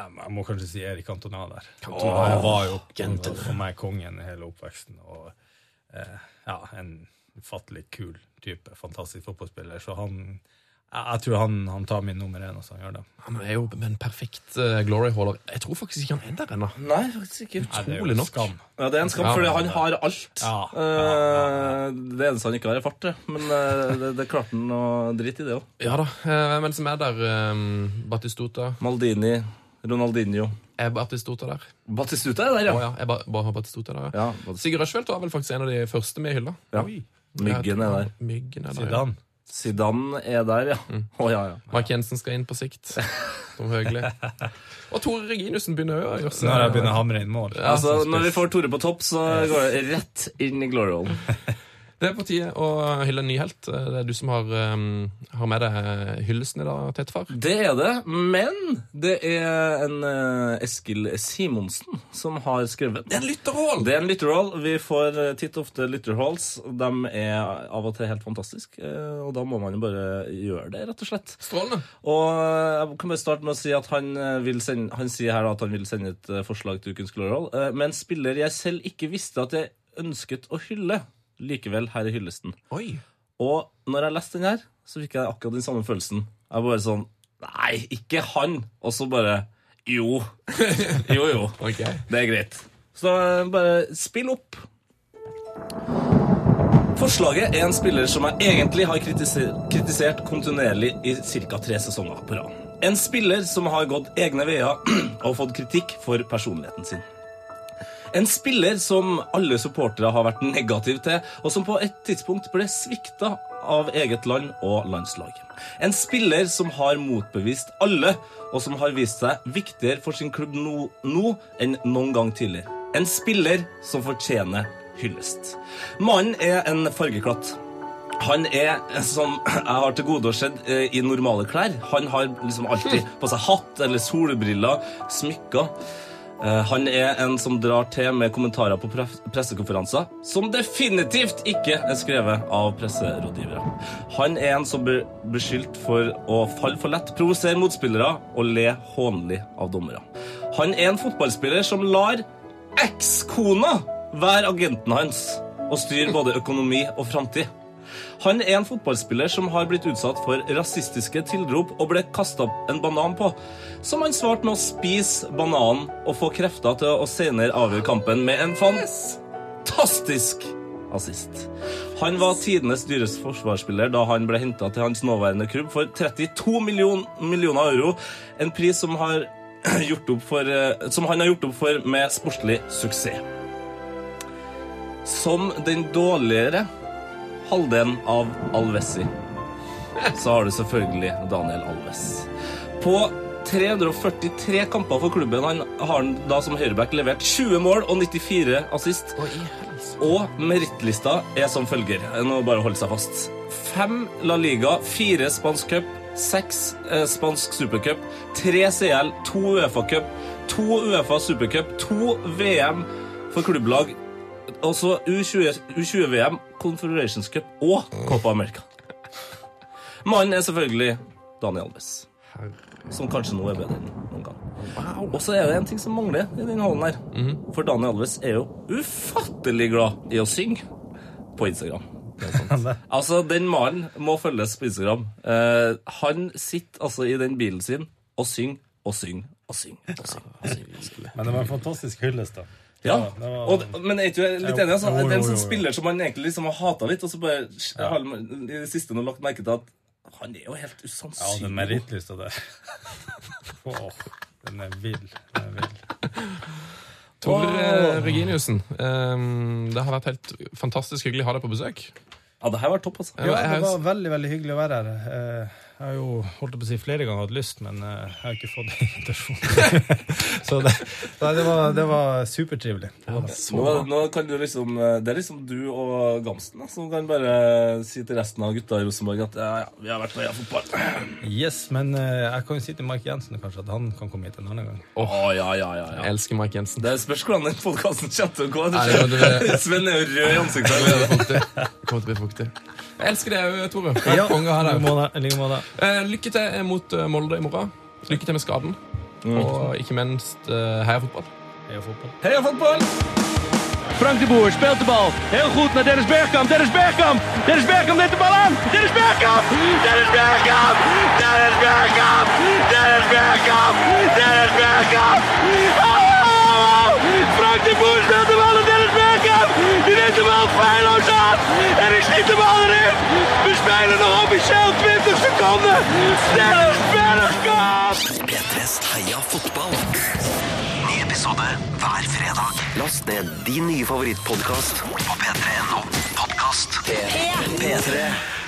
Jeg må- kanskje si Erik Cantona der. Cantona, Han var jo for meg kongen i hele oppveksten. Og eh, ja, en ufattelig kul type. Fantastisk fotballspiller. Så han Jeg, tror han, han tar min nummer én, altså. Han gjør det. Han er jo en perfekt uh, glory hauler. Jeg tror faktisk ikke han er der ennå. Nei, faktisk ikke. Er Utrolig nok. skam. Ja, det er en skam, Ja, fordi han har alt. Ja, Eh, Det eneste han ikke har, er fart. Men eh, det, det klarte han å drite i det òg. Ja da. eh, Hvem som er der? eh, Batistuta. Maldini, Ronaldinho Er Batistuta der? Batistuta er der, ja. ja. ja. Jeg ba, ba, Batistuta der, ja. ja. Sigurd Rushfeldt var vel faktisk en av de første vi hylla. ja. Myggen er der. Myggen er der. Zidane. Zidane er der, ja. Å, ja, ja. Mark Jensen skal inn på sikt. Tom Høgli. Og Tore Reginussen begynner å gjøre Så når jeg begynner å hamre inn mål Ja, Altså, Når vi får Tore på topp, så går det rett inn i glory. Det er på tide å hylle en ny helt. Det er du som har, um, har med deg hyllesten i dag, Tetefar. Det er det, men det er en uh, Eskil Simonsen som har skrevet Det er en lytterroll! Det er en lytterhall. Vi får eh, titt ofte lytterhalls. De er av og til helt fantastiske, eh, og da må man jo bare gjøre det, rett og slett. Strålende. Og jeg kan bare starte med å si at han, vil sende, han sier her da at han vil sende et forslag til ukens glory men spiller jeg selv ikke visste at jeg ønsket å hylle. Likevel, her i hyllesten. Oi. Og når jeg leste den her, så fikk jeg akkurat den samme følelsen. Jeg bare sånn Nei, ikke han! Og så bare Jo. Jo, jo. okay. Det er greit. Så bare spill opp. Forslaget er en spiller som jeg egentlig har kritisert kontinuerlig i ca. tre sesonger på rad. En spiller som har gått egne veier og fått kritikk for personligheten sin. En spiller som alle supportere har vært negativ til, og som på et tidspunkt ble svikta av eget land og landslag. En spiller som har motbevist alle, og som har vist seg viktigere for sin klubb nå, nå enn noen gang tidligere. En spiller som fortjener hyllest. Mannen er en fargeklatt. Han er som jeg har til gode å se eh, i normale klær. Han har liksom alltid på seg hatt eller solbriller, smykker. Eh, Han er en som drar til med kommentarer på pre- pressekonferanser, som definitivt ikke er skrevet av presserådgivere. Han er en som blir beskyldt for å falle for lett, provosere motspillere og le hånlig av dommere. Han er en fotballspiller som lar ekskona være agenten hans og styre både økonomi og framtid. Han er en fotballspiller som har blitt utsatt for rasistiske tilrop og ble kasta en banan på, som han svarte med å spise bananen og få krefter til å senere avgjøre kampen med en fantastisk assist. Han var tidenes dyreste forsvarsspiller da han ble henta til hans nåværende klubb for 32 million, millioner euro, en pris som, har for, eh, som han har gjort opp for med sportslig suksess. Som den dårligere halvdelen av Alvessi, så har du selvfølgelig Daniel Alves. På 343 kamper for klubben han har han da som høyreback levert 20 mål og 94 assist. Og merittlista er som følger. Nå bare hold seg fast. Fem La Liga, fire spansk cup, seks eh, spansk supercup, tre CL, to Uefa-cup, to Uefa supercup, to VM for klubblag, også U20 U20-VM, Confederations Cup og Copa America. Mannen er selvfølgelig Daniel Alves. Som kanskje nå er bedre enn noen gang. Og så er det en ting som mangler i denne hallen her. For Daniel Alves er jo ufattelig glad i å synge på Instagram. Altså, den mannen må følges på Instagram. Eh, han sitter altså i den bilen sin og synger og synger og synger. Og synger, og synger, og synger. Men det var en fantastisk hyllest, da. Ja, og, men er ikke du litt enig? Altså, det er en sånn spiller som man egentlig liksom har hata litt, og så bare har man i det siste nå lagt merke til at han er jo helt usannsynlig Ja, den merittlista der. oh, den er vill. Den er vill. Tor oh. Reginiussen, eh, det har vært helt fantastisk hyggelig å ha deg på besøk. Ja, det her var topp, altså. Ja, det var veldig veldig hyggelig å være her. Eh, Jeg har jo holdt på å si flere ganger hatt lyst, men eh, jeg har ikke fått invitasjon. Så det, nei, det, var, det var supertrivelig. Det var. Nå, nå kan du liksom eh, Det er liksom du og Gamsten da, som kan bare si til resten av gutta i Rosenborg at ja, ja, vi har vært på Fotball. Yes, men eh, jeg kan jo si til Mark Jensen kanskje at han kan komme hit en annen gang. Oh, ja, ja, ja, ja. Jeg elsker Mike Jensen. Det spørs hvordan den podkasten kommer til å gå. Sven er jo rød i ansiktet. Allerede. Kommer til å bli fuktig. Jeg elsker deg òg, Tore. Ja, Konge ha like deg. Eh, lykke til mot eh, Molde i morgen. Lykke til med skaden. Og ikke minst uh, heia fotball. Heia fotball. Heia fotball! Frank de Boer speelt de bal. Heel goed naar Dennis Bergkamp. Dennis Bergkamp. Dennis Bergkamp neemt de bal aan. Dennis Bergkamp. Dennis Bergkamp. Dennis Bergkamp. Dennis Bergkamp. Dennis Bergkamp. Oh! Frank de Boer speelt de bal. Bal feilloos aan. En die schiet de bal erin. We spelen nog officieel 20 seconden. Dennis Bergkamp. P3s Heia fotball. Ny episode hver fredag. Last ned din nye favorittpodkast på p3.no podkast. P3.